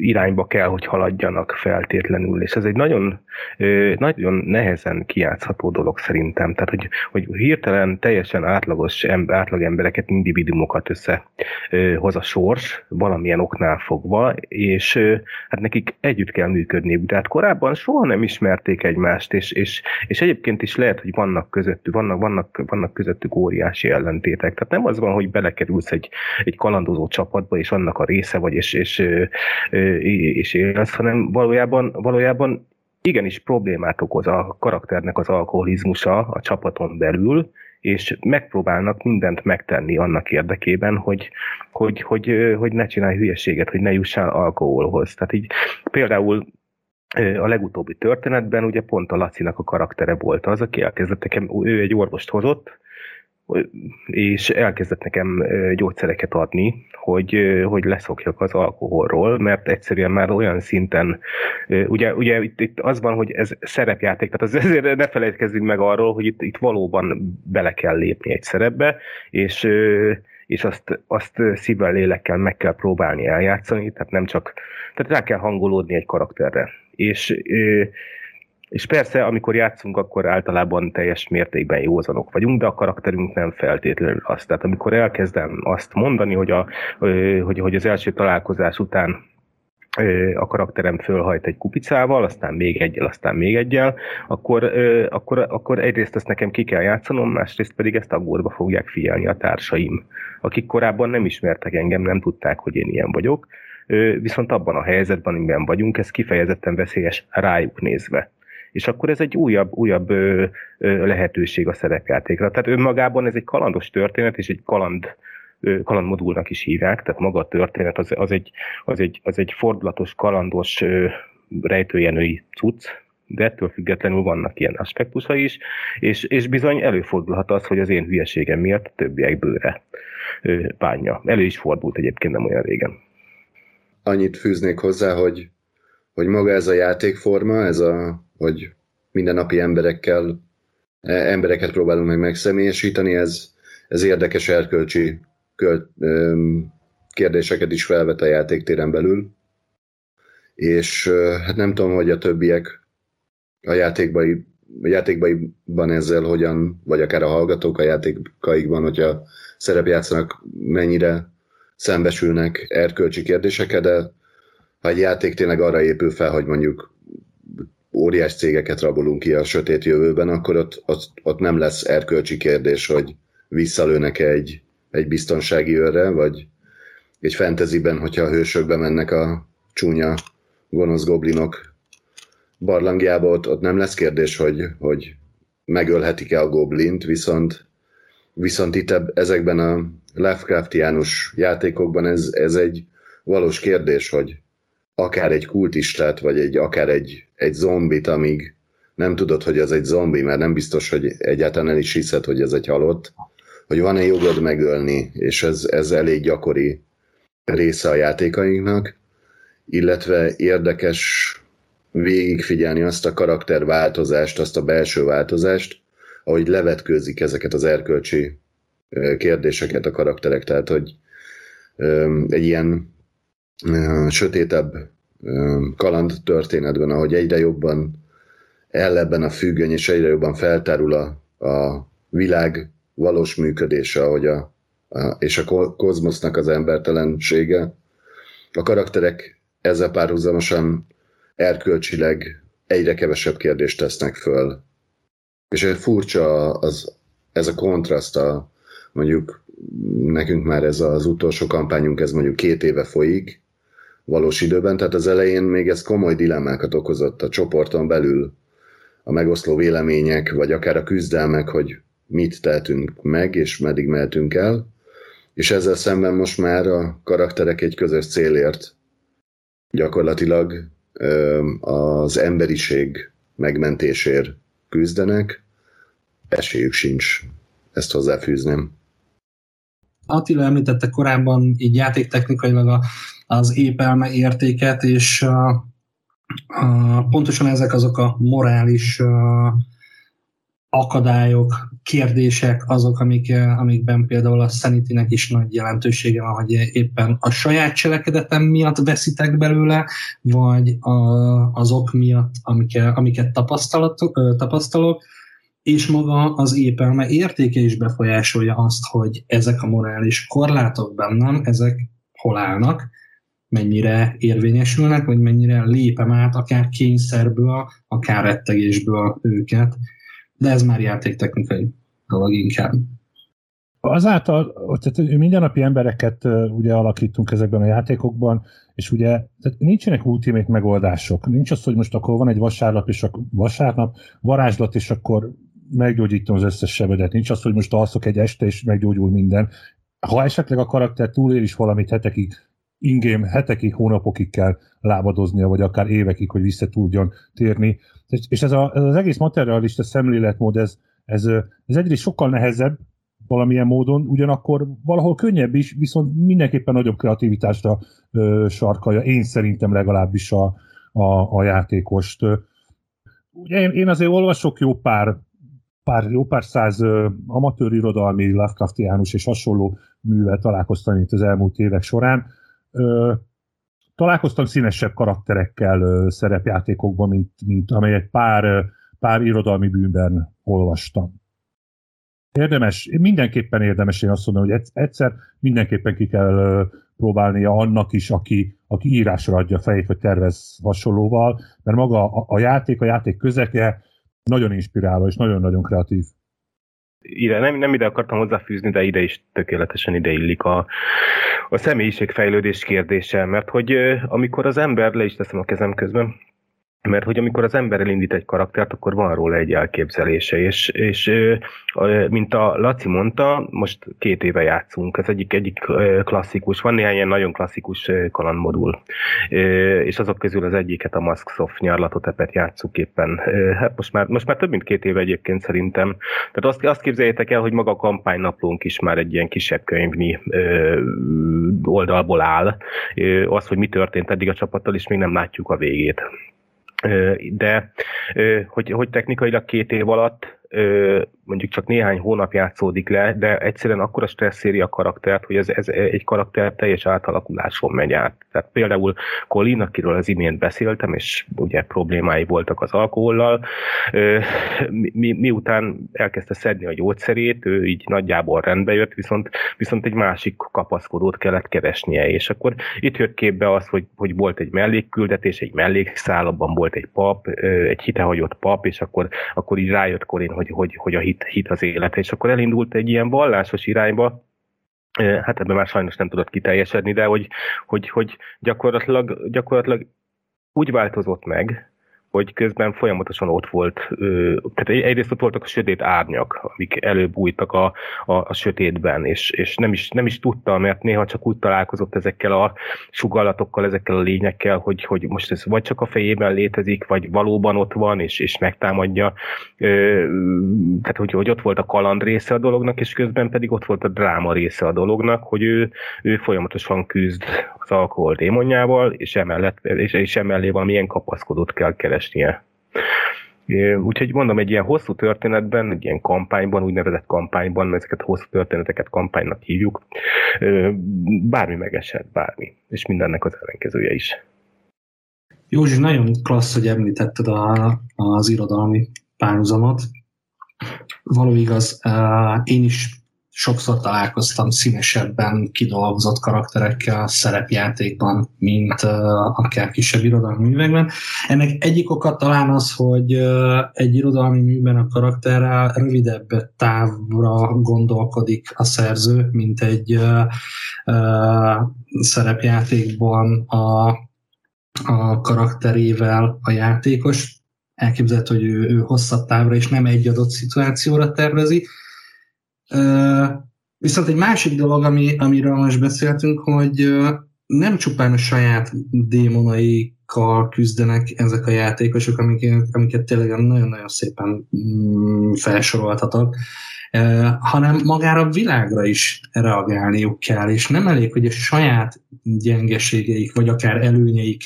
irányba kell, hogy haladjanak feltétlenül, és ez egy nagyon, ö, nagyon nehezen kiátszható dolog szerintem. Tehát, hogy, hogy hirtelen teljesen átlagos átlag embereket, individumokat összehoz a sors, valamilyen oknál fogva, és ö, hát nekik együtt kell működniük. De hát korábban soha nem ismerték egymást, és, és, és egyébként is lehet, hogy vannak közöttük, vannak, vannak, vannak közöttük óriási ellentétek. Tehát nem az van, hogy belekerülsz egy, egy kalandozó csapatba, és annak a része vagy, és, és, és, és élsz, hanem valójában, valójában igenis problémát okoz a karakternek az alkoholizmusa a csapaton belül, és megpróbálnak mindent megtenni annak érdekében, hogy, hogy, hogy, hogy ne csinálj hülyeséget, hogy ne jussál alkoholhoz. Tehát így például a legutóbbi történetben ugye pont a Lacinak a karaktere volt az, aki elkezdett nekem, ő egy orvost hozott, és elkezdett nekem gyógyszereket adni, hogy, hogy leszokjak az alkoholról, mert egyszerűen már olyan szinten, ugye, ugye itt, itt az van, hogy ez szerepjáték, tehát az, ezért ne felejtkezzünk meg arról, hogy itt, itt valóban bele kell lépni egy szerepbe, és és azt, azt szívvel, lélekkel meg kell próbálni eljátszani, tehát nem csak, tehát rá kell hangolódni egy karakterre. És és persze, amikor játszunk, akkor általában teljes mértékben józanok vagyunk, de a karakterünk nem feltétlenül az. Tehát amikor elkezdem azt mondani, hogy, a, hogy, hogy az első találkozás után a karakterem fölhajt egy kupicával, aztán még egyel, aztán még egyel, akkor, akkor, akkor egyrészt ezt nekem ki kell játszanom, másrészt pedig ezt aggódva fogják figyelni a társaim, akik korábban nem ismertek engem, nem tudták, hogy én ilyen vagyok, viszont abban a helyzetben, amiben vagyunk, ez kifejezetten veszélyes rájuk nézve és akkor ez egy újabb, újabb ö, ö, lehetőség a szerepjátékra. Tehát önmagában ez egy kalandos történet, és egy kaland, kalandmodulnak is hívják, tehát maga a történet az, az, egy, az, egy, az egy fordulatos, kalandos, rejtőjenői cucc, de ettől függetlenül vannak ilyen aspektusai is, és, és bizony előfordulhat az, hogy az én hülyeségem miatt a többiek bőre bánja. Elő is fordult egyébként nem olyan régen. Annyit fűznék hozzá, hogy, hogy maga ez a játékforma, ez a hogy mindennapi emberekkel, e, embereket próbálunk meg megszemélyesíteni, ez, ez érdekes erkölcsi költ, kérdéseket is felvet a játéktéren belül. És hát nem tudom, hogy a többiek a játékbai, a játékbaiban ezzel hogyan, vagy akár a hallgatók a játékaikban, hogyha szerepjátszanak, mennyire szembesülnek erkölcsi kérdéseket, de ha egy játék tényleg arra épül fel, hogy mondjuk óriás cégeket rabolunk ki a sötét jövőben, akkor ott, ott, ott nem lesz erkölcsi kérdés, hogy visszalőnek egy, egy biztonsági őrre, vagy egy fantasyben, hogyha a hősökbe mennek a csúnya gonosz goblinok barlangjába, ott, ott nem lesz kérdés, hogy, hogy megölhetik-e a goblint, viszont, viszont itt ezekben a Lovecraftiánus játékokban ez, ez egy valós kérdés, hogy akár egy kultistát, vagy egy, akár egy, egy zombit, amíg nem tudod, hogy ez egy zombi, mert nem biztos, hogy egyáltalán el is hiszed, hogy ez egy halott, hogy van-e jogod megölni, és ez, ez elég gyakori része a játékainknak, illetve érdekes végigfigyelni azt a karakterváltozást, azt a belső változást, ahogy levetkőzik ezeket az erkölcsi kérdéseket a karakterek, tehát hogy egy ilyen sötétebb kaland történetben, ahogy egyre jobban ellebben a függöny, és egyre jobban feltárul a, a világ valós működése, ahogy a, a, és a kozmosznak az embertelensége. A karakterek ezzel párhuzamosan erkölcsileg egyre kevesebb kérdést tesznek föl. És furcsa az, ez a kontraszt, a, mondjuk nekünk már ez az utolsó kampányunk, ez mondjuk két éve folyik, valós időben, tehát az elején még ez komoly dilemmákat okozott a csoporton belül, a megoszló vélemények, vagy akár a küzdelmek, hogy mit tehetünk meg, és meddig mehetünk el, és ezzel szemben most már a karakterek egy közös célért gyakorlatilag az emberiség megmentésért küzdenek, esélyük sincs, ezt hozzáfűzném. Attila említette korábban így játéktechnikailag a az épelme értéket, és pontosan ezek azok a morális akadályok, kérdések azok, amik, amikben például a sanity is nagy jelentősége van, hogy éppen a saját cselekedetem miatt veszitek belőle, vagy a, azok miatt, amiket, amiket tapasztalok, és maga az épelme értéke is befolyásolja azt, hogy ezek a morális korlátok bennem, ezek hol állnak, mennyire érvényesülnek, vagy mennyire lépem át akár kényszerből, akár rettegésből őket, de ez már játéktechnikai dolog inkább. Azáltal, tehát mindennapi embereket ugye alakítunk ezekben a játékokban, és ugye tehát nincsenek ultimate megoldások. Nincs az, hogy most akkor van egy vasárnap, és akkor vasárnap varázslat, és akkor meggyógyítom az összes sebedet. Nincs az, hogy most alszok egy este, és meggyógyul minden. Ha esetleg a karakter túlél is valamit hetekig, ingame hetekig, hónapokig kell lábadoznia, vagy akár évekig, hogy vissza tudjon térni. És ez, a, ez az egész materialista szemléletmód, ez, ez, ez egyrészt sokkal nehezebb valamilyen módon, ugyanakkor valahol könnyebb is, viszont mindenképpen nagyobb kreativitásra ö, sarkalja, én szerintem legalábbis a, a, a játékost. Ugye én, én azért olvasok jó pár pár, jó pár száz amatőr irodalmi, Lovecraftiánus és hasonló művel találkoztam itt az elmúlt évek során. Találkoztam színesebb karakterekkel szerepjátékokban, mint, mint amelyet pár, pár irodalmi bűnben olvastam. Érdemes, mindenképpen érdemes én azt mondom, hogy egyszer mindenképpen ki kell próbálnia annak is, aki, aki írásra adja fejét, vagy tervez hasonlóval, mert maga a, a játék, a játék közeke nagyon inspiráló és nagyon-nagyon kreatív. Ide, nem, nem ide akartam hozzáfűzni, de ide is tökéletesen ide illik a, a személyiségfejlődés kérdése, mert hogy amikor az ember, le is teszem a kezem közben, mert hogy amikor az ember elindít egy karaktert, akkor van róla egy elképzelése, és, és mint a Laci mondta, most két éve játszunk, ez egyik, egyik klasszikus, van néhány ilyen nagyon klasszikus kalandmodul, és azok közül az egyiket a Masksoft nyarlatotepet játszuk éppen. Hát most már, most már több mint két éve egyébként szerintem. Tehát azt, azt képzeljétek el, hogy maga a kampánynaplónk is már egy ilyen kisebb könyvnyi oldalból áll. Az, hogy mi történt eddig a csapattal, is még nem látjuk a végét de hogy, hogy technikailag két év alatt mondjuk csak néhány hónap játszódik le, de egyszerűen akkora stresszéri a karaktert, hogy ez, ez egy karakter teljes átalakuláson megy át. Tehát például Colin, akiről az imént beszéltem, és ugye problémái voltak az alkohollal, mi, miután elkezdte szedni a gyógyszerét, ő így nagyjából rendbe jött, viszont, viszont egy másik kapaszkodót kellett keresnie, és akkor itt jött képbe az, hogy, hogy volt egy mellékküldetés, egy mellékszál, abban volt egy pap, egy hitehagyott pap, és akkor, akkor így rájött Colin, hogy, hogy, hogy a hit, hit az élete, és akkor elindult egy ilyen vallásos irányba, hát ebben már sajnos nem tudott kiteljesedni, de hogy, hogy, hogy gyakorlatilag, gyakorlatilag úgy változott meg, hogy közben folyamatosan ott volt, tehát egyrészt ott voltak a sötét árnyak, amik előbújtak a, a, a sötétben, és, és nem, is, nem is tudta, mert néha csak úgy találkozott ezekkel a sugallatokkal, ezekkel a lényekkel, hogy, hogy most ez vagy csak a fejében létezik, vagy valóban ott van, és, és megtámadja. Tehát, hogy, hogy ott volt a kaland része a dolognak, és közben pedig ott volt a dráma része a dolognak, hogy ő, ő folyamatosan küzd az alkohol démonjával, és, emellett, és, és emellé valamilyen kapaszkodót kell keresni keresnie. Úgyhogy mondom, egy ilyen hosszú történetben, egy ilyen kampányban, úgynevezett kampányban, mert ezeket hosszú történeteket kampánynak hívjuk, bármi megesett, bármi. És mindennek az ellenkezője is. Józsi, nagyon klassz, hogy említetted a, az irodalmi párhuzamot. Való igaz, én is sokszor találkoztam színesebben kidolgozott karakterekkel szerepjátékban, mint uh, akár kisebb irodalmi művekben. Ennek egyik oka talán az, hogy egy irodalmi műben a karakterrel rövidebb távra gondolkodik a szerző, mint egy uh, uh, szerepjátékban a, a karakterével a játékos. Elképzelhető, hogy ő, ő hosszabb távra és nem egy adott szituációra tervezi, Viszont egy másik dolog, ami, amiről most beszéltünk, hogy nem csupán a saját démonaikkal küzdenek ezek a játékosok, amiket, amiket tényleg nagyon-nagyon szépen mm, felsoroltatok, hanem magára a világra is reagálniuk kell, és nem elég, hogy a saját gyengeségeik, vagy akár előnyeik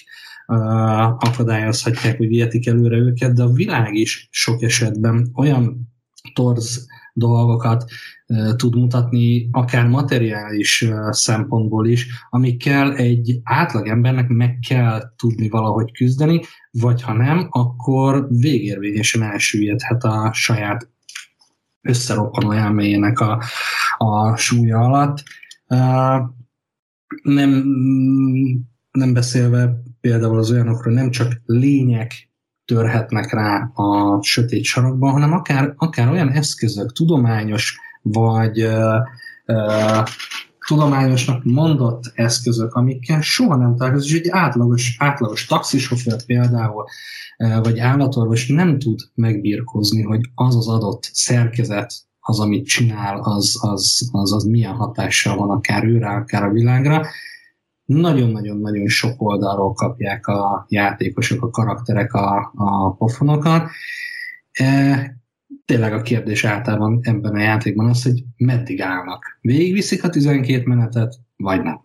akadályozhatják, hogy vietik előre őket, de a világ is sok esetben olyan torz dolgokat tud mutatni, akár materiális szempontból is, amikkel egy átlagembernek meg kell tudni valahogy küzdeni, vagy ha nem, akkor végérvényesen elsüllyedhet a saját összeroppanó elméjének a, a súlya alatt. Nem, nem beszélve például az olyanokról, nem csak lények törhetnek rá a sötét sarokban, hanem akár, akár olyan eszközök, tudományos vagy uh, uh, tudományosnak mondott eszközök, amikkel soha nem találkozik, és egy átlagos, átlagos taxisofőr például, vagy állatorvos nem tud megbírkozni, hogy az az adott szerkezet, az, amit csinál, az, az, az, az milyen hatással van akár őre, akár a világra. Nagyon-nagyon-nagyon sok oldalról kapják a játékosok, a karakterek a, a pofonokat tényleg a kérdés általában ebben a játékban az, hogy meddig állnak. Végigviszik a 12 menetet, vagy nem?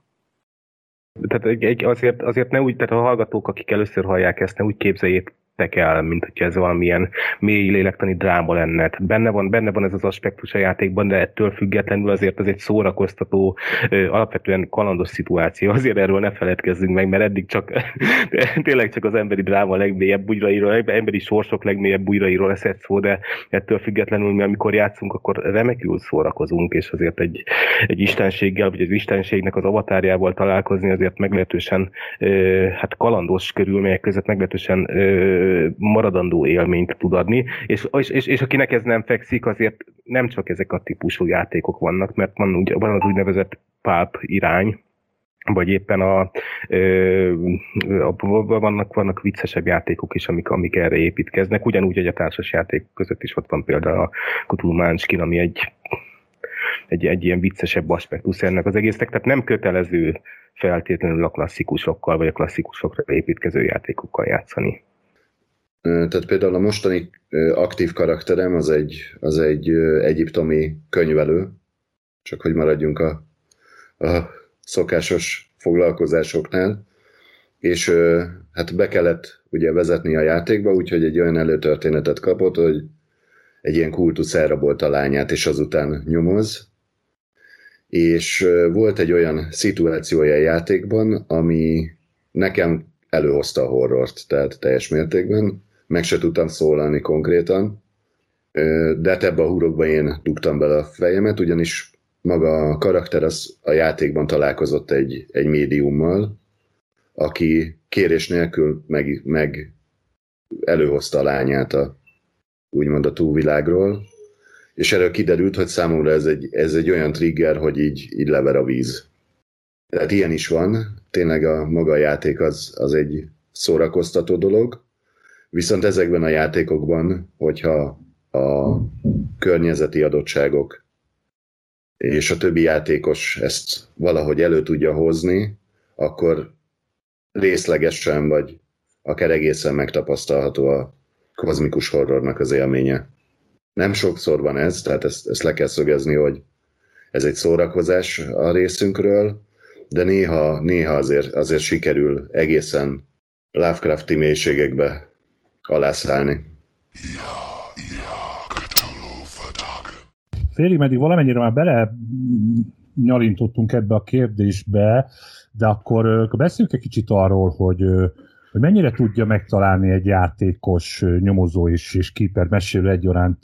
Tehát azért, azért ne úgy, tehát a hallgatók, akik először hallják ezt, ne úgy képzeljék vesztek el, mint hogyha ez valamilyen mély lélektani dráma lenne. Benne van, benne van ez az aspektus a játékban, de ettől függetlenül azért ez egy szórakoztató, alapvetően kalandos szituáció. *laughs* Azért erről ne feledkezzünk meg, mert eddig csak *laughs* tényleg csak az emberi dráma legmélyebb bugyrairól, emberi sorsok legmélyebb bugyrairól esett szó, de ettől függetlenül mi amikor játszunk, akkor remekül szórakozunk, és azért egy, egy istenséggel, vagy az istenségnek az avatárjával találkozni azért meglehetősen hát kalandos körülmények között meglehetősen maradandó élményt tud adni, és, és, és akinek ez nem fekszik, azért nem csak ezek a típusú játékok vannak, mert van, ugye, van az úgynevezett pulp irány, vagy éppen a, a, a vannak, vannak viccesebb játékok is, amik, amik erre építkeznek, ugyanúgy, hogy a társas játék között is ott van például a Cthulhu Munchkin, ami egy, egy, egy ilyen viccesebb aspektus ennek az egésznek, tehát nem kötelező feltétlenül a klasszikusokkal, vagy a klasszikusokra építkező játékokkal játszani. Tehát például a mostani aktív karakterem az egy, az egy egyiptomi könyvelő, csak hogy maradjunk a, a szokásos foglalkozásoknál, és hát be kellett ugye vezetni a játékba, úgyhogy egy olyan előtörténetet kapott, hogy egy ilyen kultusz elrabolta a lányát, és azután nyomoz. És volt egy olyan szituációja a játékban, ami nekem előhozta a horrort, tehát teljes mértékben. Meg se tudtam szólalni konkrétan, de hát ebbe a hurokba én dugtam bele a fejemet, ugyanis maga a karakter az a játékban találkozott egy, egy médiummal, aki kérés nélkül meg, meg előhozta a lányát a, úgymond a túlvilágról, és erről kiderült, hogy számomra ez egy, ez egy olyan trigger, hogy így, így lever a víz. Tehát ilyen is van, tényleg a maga a játék az, az egy szórakoztató dolog, viszont ezekben a játékokban, hogyha a környezeti adottságok és a többi játékos ezt valahogy elő tudja hozni, akkor részlegesen vagy akár egészen megtapasztalható a kozmikus horrornak az élménye. Nem sokszor van ez, tehát ezt, ezt le kell szögezni, hogy ez egy szórakozás a részünkről, de néha, néha azért, azért sikerül egészen Lovecrafti mélységekbe alászállni. Ja. félig meddig valamennyire már bele nyalintottunk ebbe a kérdésbe, de akkor beszéljünk egy kicsit arról, hogy, hogy mennyire tudja megtalálni egy játékos nyomozó és, és keeper mesélő egyaránt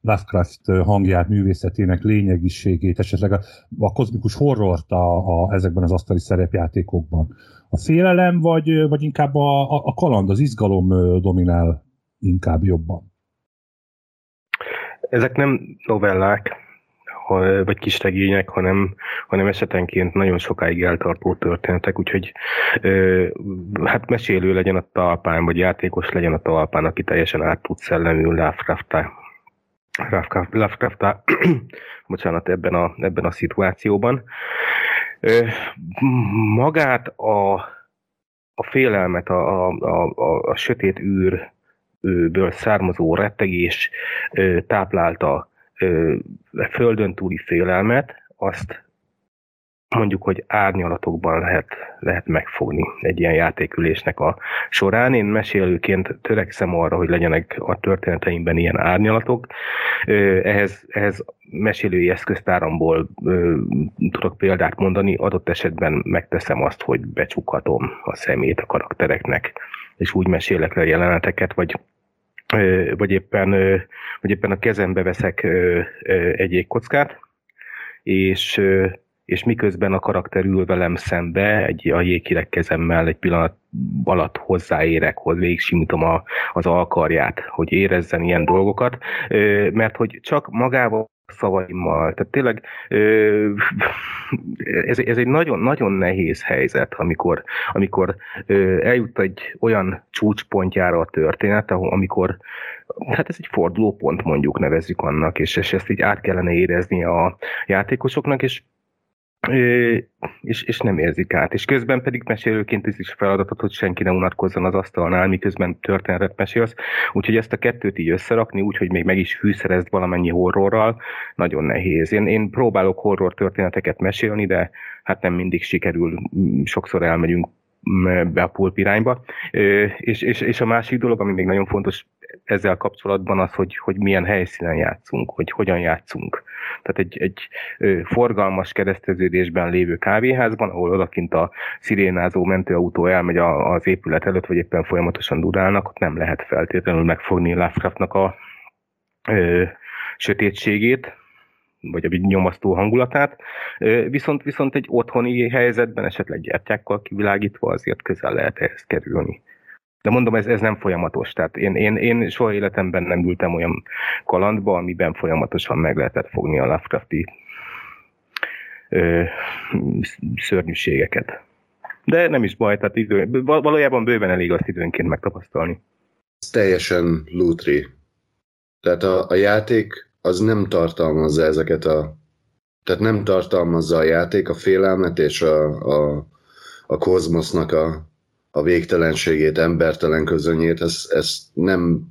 Lovecraft hangját, művészetének lényegiségét, esetleg a, a kozmikus horrort a, a, ezekben az asztali szerepjátékokban. A félelem, vagy, vagy inkább a, a, kaland, az izgalom dominál inkább jobban? Ezek nem novellák, vagy kis regények, hanem, hanem esetenként nagyon sokáig eltartó történetek, úgyhogy ö, hát mesélő legyen a talpán, vagy játékos legyen a talpán, aki teljesen át tud szellemül Lovecraft-tá. Lovecraft, Lovecraft *clears throat* bocsánat, ebben a, ebben a szituációban. Magát a, a félelmet, a, a, a, a sötét űr ből származó rettegés táplálta földön túli félelmet, azt mondjuk, hogy árnyalatokban lehet, lehet megfogni egy ilyen játékülésnek a során. Én mesélőként törekszem arra, hogy legyenek a történeteimben ilyen árnyalatok. Ehhez, ehhez mesélői eszköztáramból tudok példát mondani, adott esetben megteszem azt, hogy becsukhatom a szemét a karaktereknek, és úgy mesélek le jeleneteket, vagy vagy éppen, vagy éppen a kezembe veszek egy jégkockát, és, és miközben a karakter ül velem szembe, egy, a jégkirek kezemmel egy pillanat alatt hozzáérek, hogy végig simítom a, az alkarját, hogy érezzen ilyen dolgokat, mert hogy csak magával szavaimmal. Tehát tényleg ez, ez egy nagyon, nagyon nehéz helyzet, amikor, amikor eljut egy olyan csúcspontjára a történet, amikor hát ez egy fordulópont mondjuk nevezzük annak, és, és ezt így át kellene érezni a játékosoknak, és és, és nem érzik át. És közben pedig mesélőként ez is feladatot, hogy senki ne unatkozzon az asztalnál, miközben történetet mesélsz. Úgyhogy ezt a kettőt így összerakni, úgyhogy még meg is fűszerezd valamennyi horrorral, nagyon nehéz. Én, én próbálok horror történeteket mesélni, de hát nem mindig sikerül. Sokszor elmegyünk be a pulp irányba. És, és, és a másik dolog, ami még nagyon fontos ezzel kapcsolatban az, hogy, hogy milyen helyszínen játszunk, hogy hogyan játszunk. Tehát egy, egy forgalmas kereszteződésben lévő kávéházban, ahol odakint a szirénázó mentőautó elmegy az épület előtt, vagy éppen folyamatosan durálnak, ott nem lehet feltétlenül megfogni Lovecraftnak a ö, sötétségét, vagy a nyomasztó hangulatát, viszont, viszont egy otthoni helyzetben esetleg gyertyákkal kivilágítva azért közel lehet ehhez kerülni. De mondom, ez, ez nem folyamatos. Tehát én, én, én soha életemben nem ültem olyan kalandba, amiben folyamatosan meg lehetett fogni a Lovecrafti ö, szörnyűségeket. De nem is baj, tehát idő, valójában bőven elég azt időnként megtapasztalni. Ez teljesen lútri. Tehát a, a játék az nem tartalmazza ezeket a... Tehát nem tartalmazza a játék a félelmet és a, a, a kozmosznak a, a végtelenségét, embertelen közönyét, ezt, ezt nem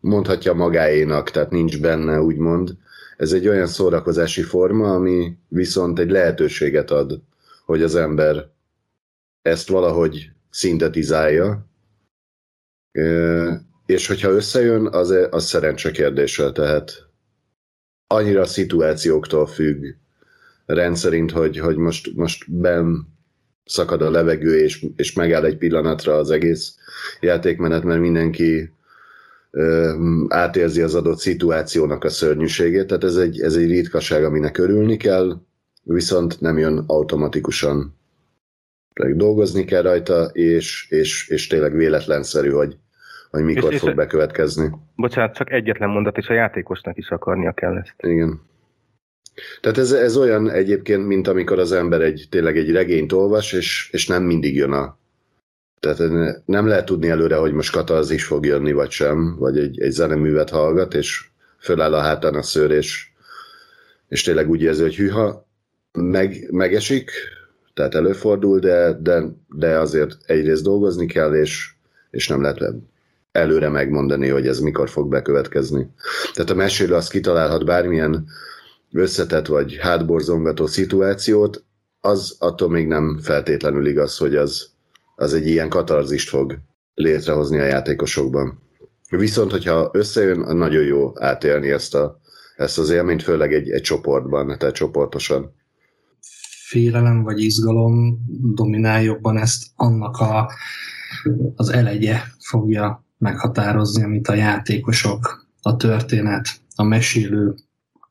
mondhatja magáénak, tehát nincs benne, úgymond. Ez egy olyan szórakozási forma, ami viszont egy lehetőséget ad, hogy az ember ezt valahogy szintetizálja, és hogyha összejön, az, az szerencse kérdése, tehát annyira a szituációktól függ rendszerint, hogy, hogy most, most ben szakad a levegő, és, és megáll egy pillanatra az egész játékmenet, mert mindenki ö, átérzi az adott szituációnak a szörnyűségét, tehát ez egy, ez egy ritkaság, aminek örülni kell, viszont nem jön automatikusan. Pedig dolgozni kell rajta, és, és, és tényleg véletlenszerű, hogy, hogy mikor és, fog és bekövetkezni. Bocsánat, csak egyetlen mondat, és a játékosnak is akarnia kell ezt. Igen. Tehát ez, ez olyan egyébként, mint amikor az ember egy, tényleg egy regényt olvas, és, és nem mindig jön a... Tehát nem lehet tudni előre, hogy most katarzis fog jönni, vagy sem, vagy egy, egy zeneművet hallgat, és föláll a hátán a szőr, és, és tényleg úgy érzi, hogy hűha, meg, megesik, tehát előfordul, de, de, de azért egyrészt dolgozni kell, és, és nem lehet előre megmondani, hogy ez mikor fog bekövetkezni. Tehát a mesélő azt kitalálhat bármilyen összetett vagy hátborzongató szituációt, az attól még nem feltétlenül igaz, hogy az, az egy ilyen katarzist fog létrehozni a játékosokban. Viszont, hogyha összejön, nagyon jó átélni ezt, a, ezt az élményt, főleg egy, egy csoportban, tehát csoportosan. Félelem vagy izgalom dominál jobban ezt annak a, az elegye fogja meghatározni, amit a játékosok, a történet, a mesélő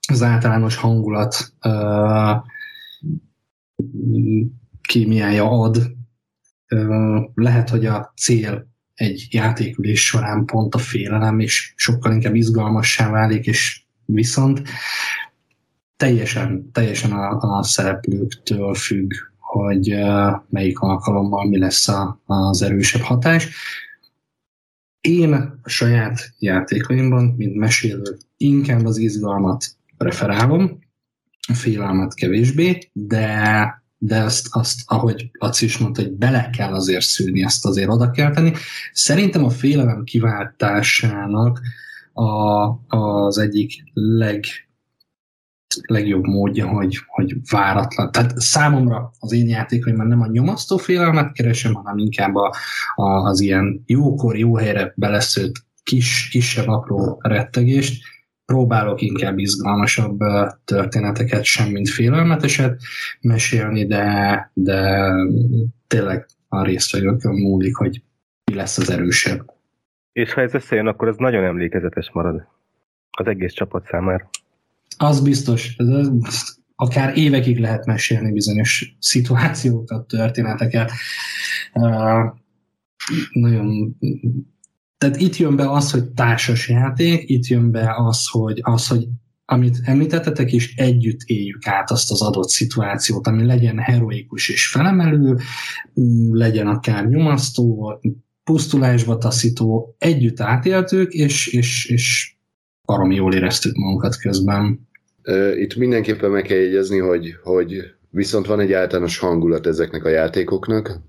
az általános hangulat uh, kémiája ad. Lehet, hogy a cél egy játékülés során pont a félelem, és sokkal inkább izgalmassá válik, és viszont teljesen, teljesen a, a szereplőktől függ, hogy melyik alkalommal mi lesz a, az erősebb hatás. Én a saját játékaimban, mint mesélő, inkább az izgalmat preferálom, a félelmet kevésbé, de de azt, azt, ahogy Laci is mondta, hogy bele kell azért szűrni, ezt azért oda kell tenni. Szerintem a félelem kiváltásának a, az egyik leg, legjobb módja, hogy, hogy váratlan. Tehát számomra az én játékaimban nem a nyomasztó félelmet keresem, hanem inkább a, a, az ilyen jókor, jó helyre beleszőtt kis, kisebb, apró rettegést, próbálok inkább izgalmasabb történeteket, sem mint félelmeteset mesélni, de, de tényleg a résztvevőkön múlik, hogy mi lesz az erősebb. És ha ez összejön, akkor ez nagyon emlékezetes marad az egész csapat számára. Az biztos. Ez, akár évekig lehet mesélni bizonyos szituációkat, történeteket. Uh, nagyon tehát itt jön be az, hogy társas játék, itt jön be az, hogy, az, hogy amit említettetek, és együtt éljük át azt az adott szituációt, ami legyen heroikus és felemelő, legyen akár nyomasztó, pusztulásba taszító, együtt átéltük, és, és, és baromi jól éreztük magunkat közben. Itt mindenképpen meg kell jegyezni, hogy, hogy viszont van egy általános hangulat ezeknek a játékoknak,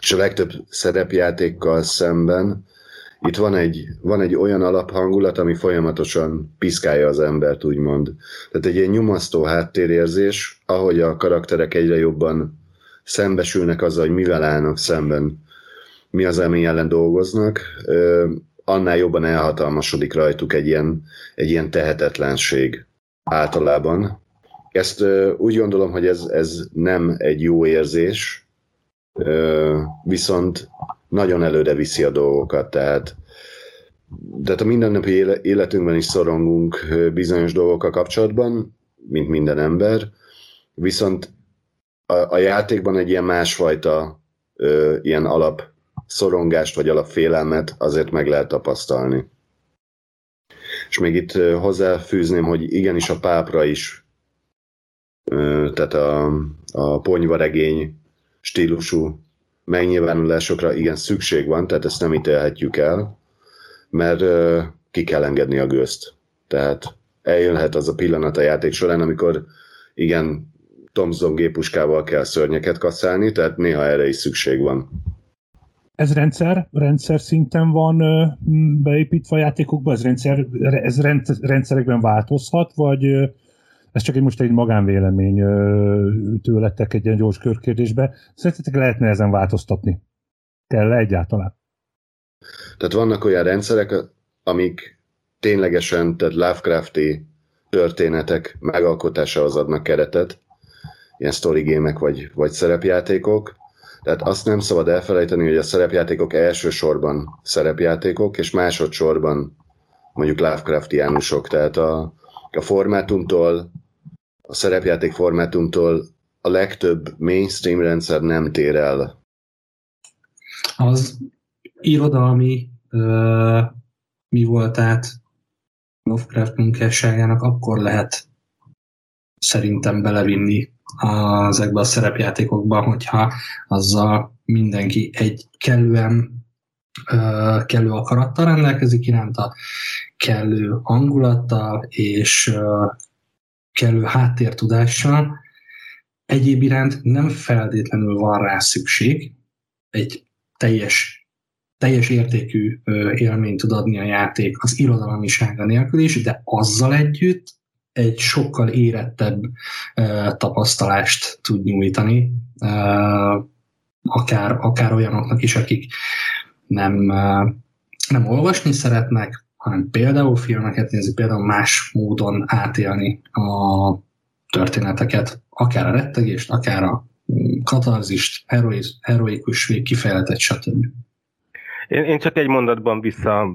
és a legtöbb szerepjátékkal szemben itt van egy, van egy olyan alaphangulat, ami folyamatosan piszkálja az embert, úgymond. Tehát egy ilyen nyomasztó háttérérzés, ahogy a karakterek egyre jobban szembesülnek azzal, hogy mivel állnak szemben, mi az, ami ellen dolgoznak, annál jobban elhatalmasodik rajtuk egy ilyen, egy ilyen tehetetlenség általában. Ezt úgy gondolom, hogy ez, ez nem egy jó érzés, viszont nagyon előre viszi a dolgokat, tehát tehát a mindennapi életünkben is szorongunk bizonyos dolgokkal kapcsolatban, mint minden ember, viszont a, a játékban egy ilyen másfajta ö, ilyen alap szorongást vagy alapfélelmet azért meg lehet tapasztalni. És még itt hozzáfűzném, hogy igenis a pápra is, ö, tehát a, a ponyvaregény stílusú megnyilvánulásokra igen szükség van, tehát ezt nem ítélhetjük el, mert ki kell engedni a gőzt. Tehát eljönhet az a pillanat a játék során, amikor igen, Thompson gépuskával kell szörnyeket kaszálni, tehát néha erre is szükség van. Ez rendszer, rendszer szinten van beépítve a játékokba, ez, rendszer, ez rend, rendszerekben változhat, vagy ez csak egy most egy magánvélemény tőletek egy ilyen gyors körkérdésbe. Szerintetek lehetne ezen változtatni? Kell -e egyáltalán? Tehát vannak olyan rendszerek, amik ténylegesen, tehát Lovecrafti történetek megalkotásához adnak keretet, ilyen story gémek vagy, vagy szerepjátékok, tehát azt nem szabad elfelejteni, hogy a szerepjátékok elsősorban szerepjátékok, és másodszorban mondjuk Lovecraftiánusok, tehát a, a formátumtól, a szerepjáték formátumtól a legtöbb mainstream rendszer nem tér el. Az irodalmi uh, mi volt át Lovecraft munkásságának, akkor lehet szerintem belevinni ezekbe a szerepjátékokba, hogyha azzal mindenki egy kellően uh, kellő akarattal rendelkezik iránta, kellő hangulattal és uh, kellő háttértudással. Egyéb iránt nem feltétlenül van rá szükség, egy teljes, teljes értékű élményt tud adni a játék az irodalmisága nélkül is, de azzal együtt egy sokkal érettebb tapasztalást tud nyújtani, akár, akár olyanoknak is, akik nem, nem olvasni szeretnek, hanem például filmeket nézni, például más módon átélni a történeteket, akár a rettegést, akár a mm, katarzist, heroikus vég stb. Én, én csak egy mondatban vissza,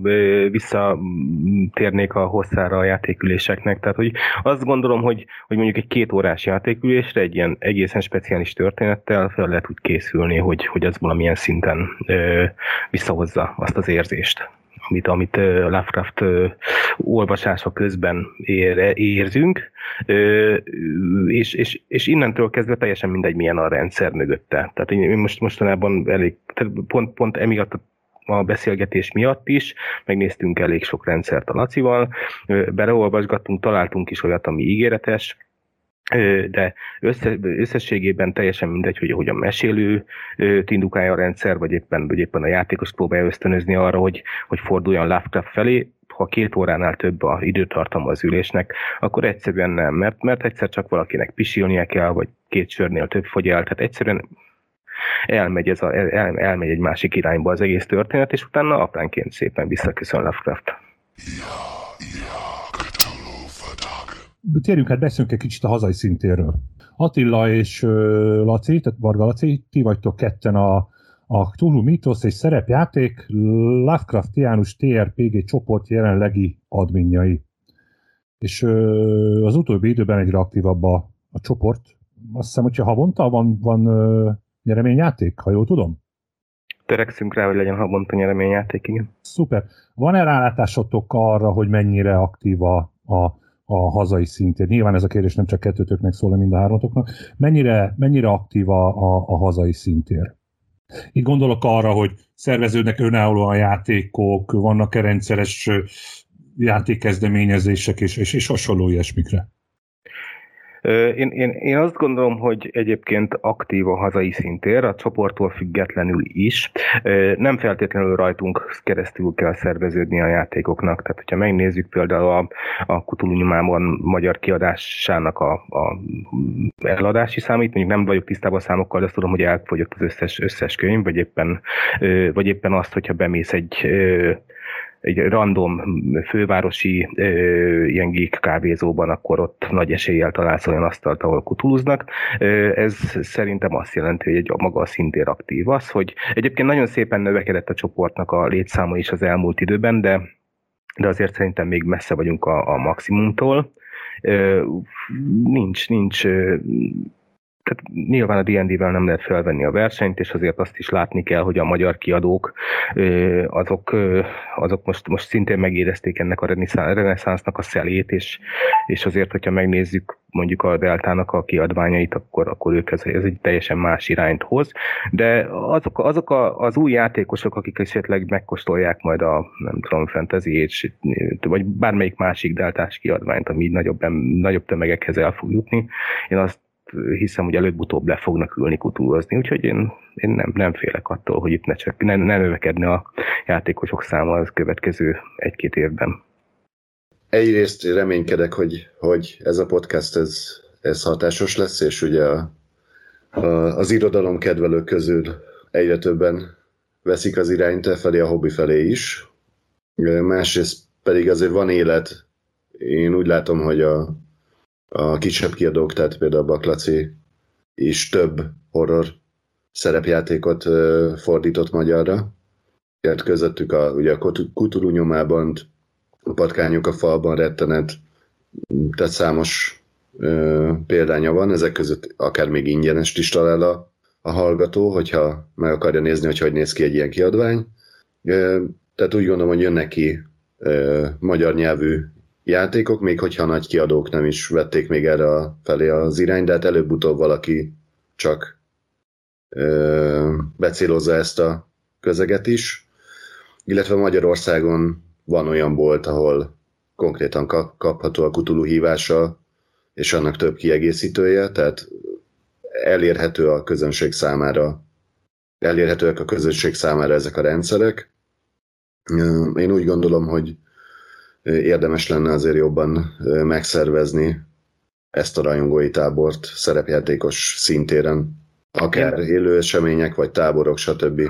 visszatérnék a hosszára a játéküléseknek. Tehát, hogy azt gondolom, hogy, hogy mondjuk egy két órás játékülésre egy ilyen egészen speciális történettel fel lehet úgy készülni, hogy, hogy az valamilyen szinten ö, visszahozza azt az érzést amit, amit Lovecraft olvasása közben ér, érzünk, és, és, és innentől kezdve teljesen mindegy, milyen a rendszer mögötte. Tehát én most mostanában elég, pont, pont emiatt a a beszélgetés miatt is, megnéztünk elég sok rendszert a Lacival, beleolvasgattunk, találtunk is olyat, ami ígéretes, de össze, összességében teljesen mindegy, hogy hogyan mesélő indukálja a rendszer, vagy éppen, vagy éppen a játékos próbálja ösztönözni arra, hogy, hogy forduljon Lovecraft felé, ha két óránál több a időtartama az ülésnek, akkor egyszerűen nem, mert, mert egyszer csak valakinek pisilnie kell, vagy két sörnél több fogy el, tehát egyszerűen elmegy, ez a, el, elmegy egy másik irányba az egész történet, és utána apránként szépen visszaköszön Lovecraft. Térjünk hát beszéljünk egy kicsit a hazai szintéről. Attila és Laci, tehát Varga Laci, ti vagytok ketten a, a Tulu Mythos és szerepjáték Lovecraftiánus TRPG csoport jelenlegi adminjai. És az utóbbi időben egyre aktívabb a, a csoport. Azt hiszem, hogyha havonta van, van nyereményjáték, ha jól tudom? Törekszünk rá, hogy legyen havonta nyereményjáték, igen. Szuper. Van-e rálátásotok arra, hogy mennyire aktív a, a, a hazai szintén? Nyilván ez a kérdés nem csak kettőtöknek szól, mind a hármatoknak. Mennyire, mennyire aktív a, a, a hazai szintér? Itt gondolok arra, hogy szerveződnek önállóan játékok, vannak-e rendszeres játékkezdeményezések és, és, és hasonló ilyesmikre. Én, én, én azt gondolom, hogy egyébként aktív a hazai szintér, a csoporttól függetlenül is. Nem feltétlenül rajtunk keresztül kell szerveződni a játékoknak. Tehát, hogyha megnézzük például a, a Kutulunyumában magyar kiadásának a, a eladási számít, mondjuk nem vagyok tisztában a számokkal, de azt tudom, hogy elfogyott az összes, összes könyv, vagy éppen, vagy éppen azt, hogyha bemész egy egy random fővárosi ö, ilyen geek kávézóban, akkor ott nagy eséllyel találsz olyan asztalt, ahol kutuluznak. Ez szerintem azt jelenti, hogy egy maga a szintér aktív. Az, hogy egyébként nagyon szépen növekedett a csoportnak a létszáma is az elmúlt időben, de, de azért szerintem még messze vagyunk a, a maximumtól. Nincs, nincs tehát nyilván a D&D-vel nem lehet felvenni a versenyt, és azért azt is látni kell, hogy a magyar kiadók azok, azok most, most szintén megérezték ennek a reneszánsznak a szelét, és, és azért, hogyha megnézzük mondjuk a Deltának a kiadványait, akkor, akkor ők ez, ez egy teljesen más irányt hoz. De azok, azok a, az új játékosok, akik esetleg megkóstolják majd a, nem tudom, Fantasy Age, vagy bármelyik másik deltás kiadványt, ami nagyobb, nagyobb tömegekhez el fog jutni, én azt hiszem, hogy előbb-utóbb le fognak ülni kutúrozni, úgyhogy én, én nem, nem félek attól, hogy itt ne, csak, ne, ne növekedne a játékosok száma az következő egy-két évben. Egyrészt reménykedek, hogy, hogy ez a podcast ez, ez hatásos lesz, és ugye a, a, az irodalom kedvelők közül egyre többen veszik az irányt e felé, a hobbi felé is. Másrészt pedig azért van élet. Én úgy látom, hogy a, a kisebb kiadók, tehát például a Baklaci is több horror szerepjátékot fordított magyarra. Tehát közöttük a, ugye a Kuturu nyomában, a patkányok a falban rettenet, tehát számos ö, példánya van, ezek között akár még ingyenes is talál a, a hallgató, hogyha meg akarja nézni, hogy hogy néz ki egy ilyen kiadvány. Ö, tehát úgy gondolom, hogy jönnek ki ö, magyar nyelvű játékok, még hogyha nagy kiadók nem is vették még erre a felé az irány, de hát előbb-utóbb valaki csak ö, becélozza ezt a közeget is. Illetve Magyarországon van olyan bolt, ahol konkrétan kap, kapható a kutulú hívása, és annak több kiegészítője, tehát elérhető a közönség számára, elérhetőek a közönség számára ezek a rendszerek. Én úgy gondolom, hogy érdemes lenne azért jobban megszervezni ezt a rajongói tábort szerepjátékos szintéren, akár élő események, vagy táborok, stb.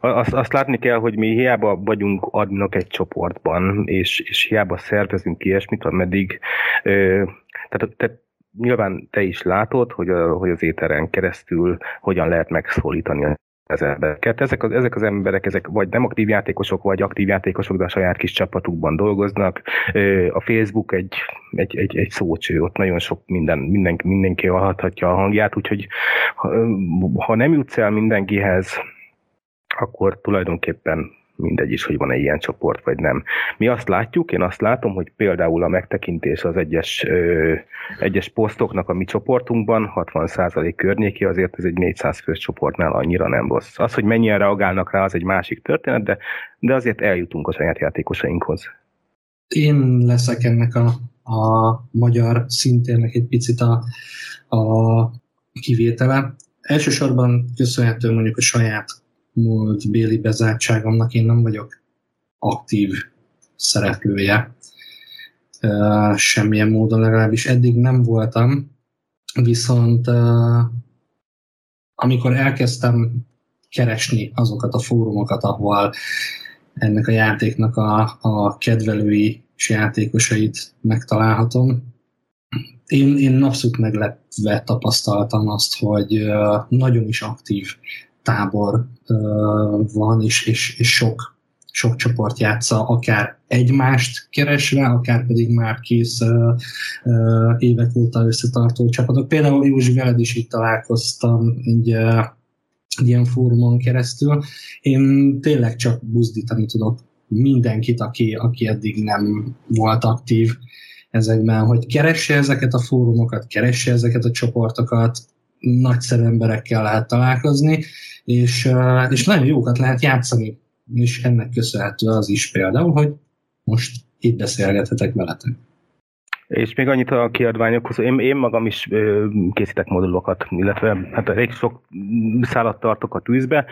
Azt, azt látni kell, hogy mi hiába vagyunk adnak egy csoportban, és, és hiába szervezünk ilyesmit, ameddig ö, tehát, tehát nyilván te is látod, hogy, a, hogy az éteren keresztül hogyan lehet megszólítani az embereket. Ezek az, ezek az emberek, ezek vagy nem aktív játékosok, vagy aktív játékosok, de a saját kis csapatukban dolgoznak. A Facebook egy, egy, egy, egy szócső, ott nagyon sok minden, mindenki, mindenki hallhatja a hangját, úgyhogy ha, ha nem jutsz el mindenkihez, akkor tulajdonképpen mindegy is, hogy van-e ilyen csoport, vagy nem. Mi azt látjuk, én azt látom, hogy például a megtekintés az egyes, ö, egyes posztoknak a mi csoportunkban 60% környéki, azért ez egy 400 fős csoportnál annyira nem rossz. Az, hogy mennyien reagálnak rá, az egy másik történet, de, de azért eljutunk a saját játékosainkhoz. Én leszek ennek a, a magyar szintérnek egy picit a, a kivétele. Elsősorban köszönhető mondjuk a saját múlt béli bezártságomnak én nem vagyok aktív szereplője. Semmilyen módon legalábbis eddig nem voltam, viszont amikor elkezdtem keresni azokat a fórumokat, ahol ennek a játéknak a, a kedvelői és játékosait megtalálhatom, én, én abszolút meglepve tapasztaltam azt, hogy nagyon is aktív tábor van, és, és, és sok, sok csoport játsza, akár egymást keresve, akár pedig már kész évek óta összetartó csapatok. Például Józsi veled is itt találkoztam egy, egy ilyen fórumon keresztül. Én tényleg csak buzdítani tudok mindenkit, aki, aki eddig nem volt aktív ezekben, hogy keresse ezeket a fórumokat, keresse ezeket a csoportokat, nagyszerű emberekkel lehet találkozni, és, és nagyon jókat lehet játszani, és ennek köszönhető az is például, hogy most itt beszélgethetek veletek. És még annyit a kiadványokhoz, én, én magam is ö, készítek modulokat, illetve hát elég sok szállat tartok a tűzbe,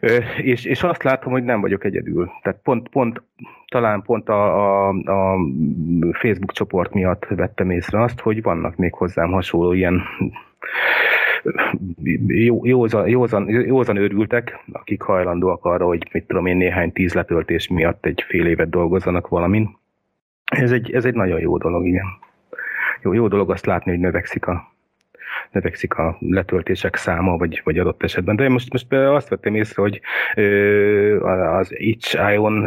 ö, és, és azt látom, hogy nem vagyok egyedül. Tehát pont, pont talán pont a, a, a Facebook csoport miatt vettem észre azt, hogy vannak még hozzám hasonló ilyen jó, józan, józan, józan őrültek, akik hajlandóak arra, hogy mit tudom én, néhány tíz letöltés miatt egy fél évet dolgozzanak valamin. Ez egy, ez egy nagyon jó dolog, igen. Jó, jó dolog azt látni, hogy növekszik a, növekszik a letöltések száma, vagy, vagy adott esetben. De most, most azt vettem észre, hogy ö, az Itch.io-n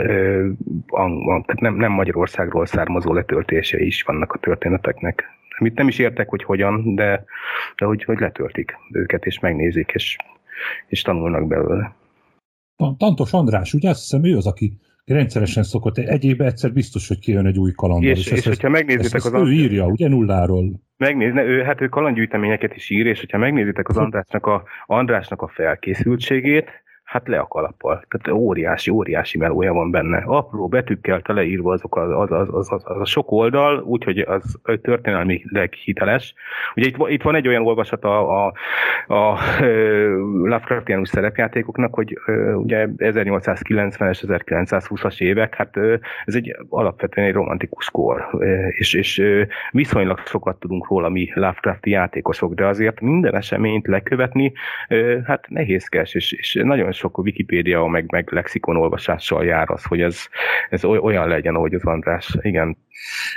tehát nem, nem Magyarországról származó letöltése is vannak a történeteknek. Amit nem is értek, hogy hogyan, de, de hogy, hogy letöltik őket, és megnézik, és, és tanulnak belőle. Tantos András, ugye azt hiszem ő az, aki rendszeresen szokott, egyéb egyszer biztos, hogy kijön egy új kalandor. És, és, és ezt, hogyha megnézitek ezt, az... Ő írja, ugye nulláról. Megnézne, ő, hát ő kalandgyűjteményeket is ír, és hogyha megnézitek az *laughs* Andrásnak a, Andrásnak a felkészültségét, hát le a kalappal. Tehát óriási, óriási melója van benne. Apró betűkkel teleírva azok az, az, az, az, az, a sok oldal, úgyhogy az történelmileg hiteles. Ugye itt, itt van egy olyan olvasat a, a, a Lovecraftianus szerepjátékoknak, hogy ugye 1890-es, 1920-as évek, hát ez egy alapvetően egy romantikus kor, és, és viszonylag sokat tudunk róla mi Lovecrafti játékosok, de azért minden eseményt lekövetni, hát nehézkes, és, és nagyon sok Wikipédia, meg, meg lexikon olvasással jár az, hogy ez, ez olyan legyen, ahogy az András. Igen.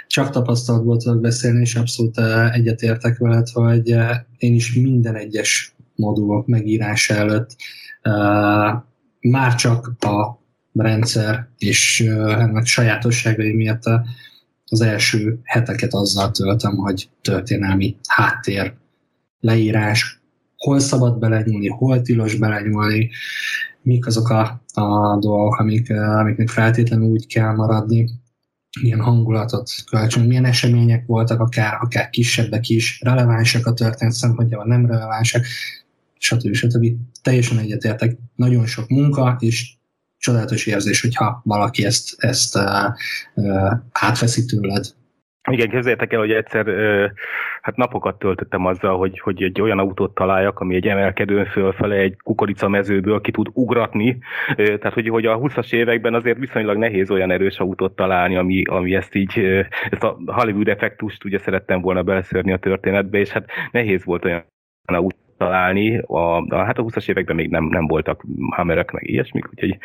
Csak tapasztalatból tudok beszélni, és abszolút eh, egyetértek veled, hogy eh, én is minden egyes modulok megírása előtt uh, már csak a rendszer és ennek sajátosságai miatt az első heteket azzal töltöm, hogy történelmi háttér leírás, hol szabad belenyúlni, hol tilos belenyúlni, mik azok a, a dolgok, amik, amiknek feltétlenül úgy kell maradni, milyen hangulatot kölcsön, milyen események voltak, akár, akár kisebbek is, relevánsak a történet szempontjában, nem relevánsak, stb. stb. Teljesen egyetértek, nagyon sok munka, és csodálatos érzés, hogyha valaki ezt, ezt uh, uh, átveszi tőled, igen, képzeljétek el, hogy egyszer hát napokat töltöttem azzal, hogy, hogy egy olyan autót találjak, ami egy emelkedőn fölfele egy kukoricamezőből ki tud ugratni. Tehát, hogy, hogy a 20-as években azért viszonylag nehéz olyan erős autót találni, ami, ami ezt így, ezt a Hollywood effektust ugye szerettem volna beleszörni a történetbe, és hát nehéz volt olyan autó találni. A, a, hát a 20-as években még nem, nem voltak hammerek, meg ilyesmik, úgyhogy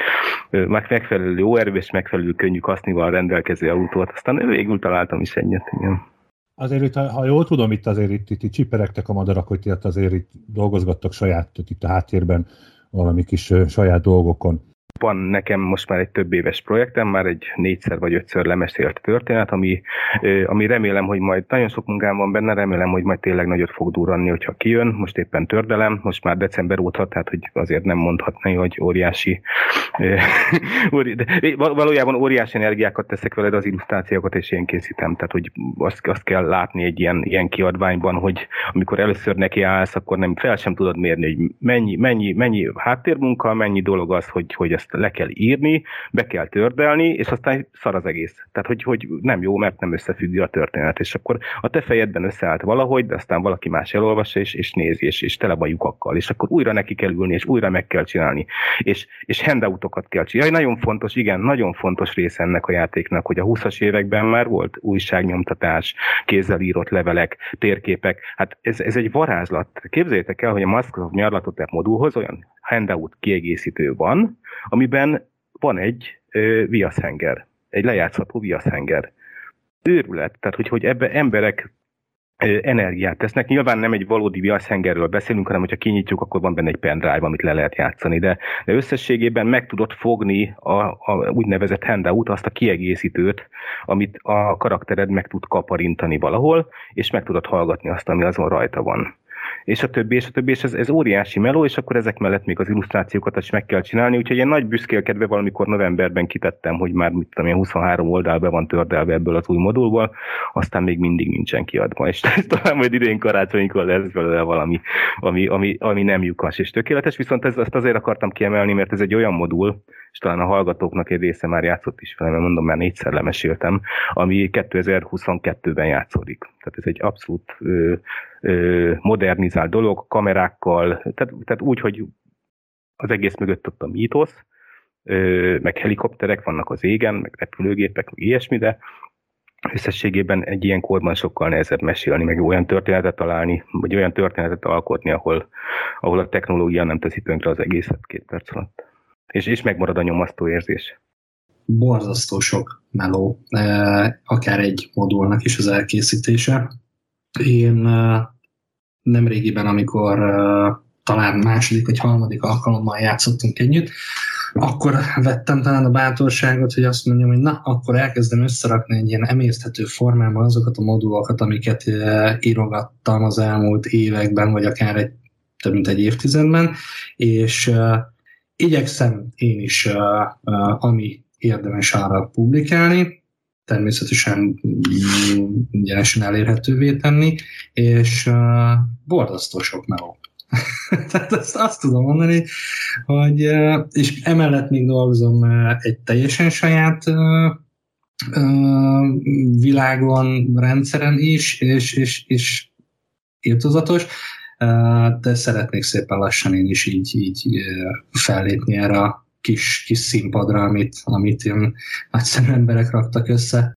megfelelő jó erő és megfelelő könnyű kasznival rendelkező autót, aztán végül találtam is ennyit, igen. Azért itt, ha jól tudom, itt azért itt, itt, itt csiperegtek a madarak, hogy itt azért itt dolgozgattak saját, itt a háttérben valami kis saját dolgokon. Van nekem most már egy több éves projektem, már egy négyszer vagy ötször lemesélt történet, ami, ami remélem, hogy majd nagyon sok munkám van benne, remélem, hogy majd tényleg nagyot fog durranni, hogyha kijön. Most éppen tördelem, most már december óta, tehát hogy azért nem mondhatni, hogy óriási, *laughs* de valójában óriási energiákat teszek veled az illusztrációkat, és én készítem. Tehát, hogy azt, azt kell látni egy ilyen, ilyen kiadványban, hogy amikor először neki állsz, akkor nem fel sem tudod mérni, hogy mennyi, mennyi, mennyi háttérmunka, mennyi dolog az, hogy, hogy ezt le kell írni, be kell tördelni, és aztán szar az egész. Tehát, hogy, hogy nem jó, mert nem összefüggő a történet. És akkor a te fejedben összeállt valahogy, de aztán valaki más elolvassa, és, és nézi, és, és tele van lyukakkal. És akkor újra neki kell ülni, és újra meg kell csinálni. És, és handoutokat kell csinálni. Nagyon fontos, igen, nagyon fontos része ennek a játéknak, hogy a 20-as években már volt újságnyomtatás, kézzel írott levelek, térképek. Hát ez, ez egy varázslat. Képzeljétek el, hogy a Microsoft nyarlatot modulhoz olyan handout kiegészítő van, amiben van egy ö, viaszhenger, egy lejátszható viaszhenger. Őrület, tehát hogy, hogy ebbe emberek ö, energiát tesznek. Nyilván nem egy valódi viaszhengerről beszélünk, hanem hogyha kinyitjuk, akkor van benne egy pendrive, amit le lehet játszani, de, de összességében meg tudod fogni a, a úgynevezett handout, azt a kiegészítőt, amit a karaktered meg tud kaparintani valahol, és meg tudod hallgatni azt, ami azon rajta van és a többi, és a többi, és ez, ez óriási meló, és akkor ezek mellett még az illusztrációkat is meg kell csinálni, úgyhogy én nagy büszkélkedve valamikor novemberben kitettem, hogy már mit tudom, 23 oldal be van tördelve ebből az új modulból, aztán még mindig nincsen kiadva, és *laughs* talán majd idén karácsonykor lesz belőle valami, ami, ami, ami nem lyukas és tökéletes, viszont ez, ezt azért akartam kiemelni, mert ez egy olyan modul, és talán a hallgatóknak egy része már játszott is vele, mert mondom, már négyszer lemeséltem, ami 2022-ben játszódik. Tehát ez egy abszolút ö, modernizált dolog, kamerákkal, tehát, tehát úgy, hogy az egész mögött ott a mítosz, meg helikopterek vannak az égen, meg repülőgépek, meg ilyesmi, de összességében egy ilyen kódban sokkal nehezebb mesélni, meg olyan történetet találni, vagy olyan történetet alkotni, ahol, ahol a technológia nem teszi tönkre az egészet két perc alatt. És, és megmarad a nyomasztó érzés. Borzasztó sok meló, akár egy modulnak is az elkészítése. Én nem régiben, amikor talán második vagy harmadik alkalommal játszottunk együtt, akkor vettem talán a bátorságot, hogy azt mondjam, hogy na, akkor elkezdem összerakni egy ilyen emészthető formában azokat a modulokat, amiket írogattam az elmúlt években, vagy akár egy, több mint egy évtizedben, és uh, igyekszem én is, uh, uh, ami érdemes arra publikálni, természetesen ingyenesen elérhetővé tenni, és uh, borzasztó sok meló. *laughs* Tehát azt, azt tudom mondani, hogy és emellett még dolgozom egy teljesen saját világon, rendszeren is, és, és, és írtozatos, de szeretnék szépen lassan én is így, így fellépni erre a kis, kis színpadra, amit, amit én nagyszerű emberek raktak össze.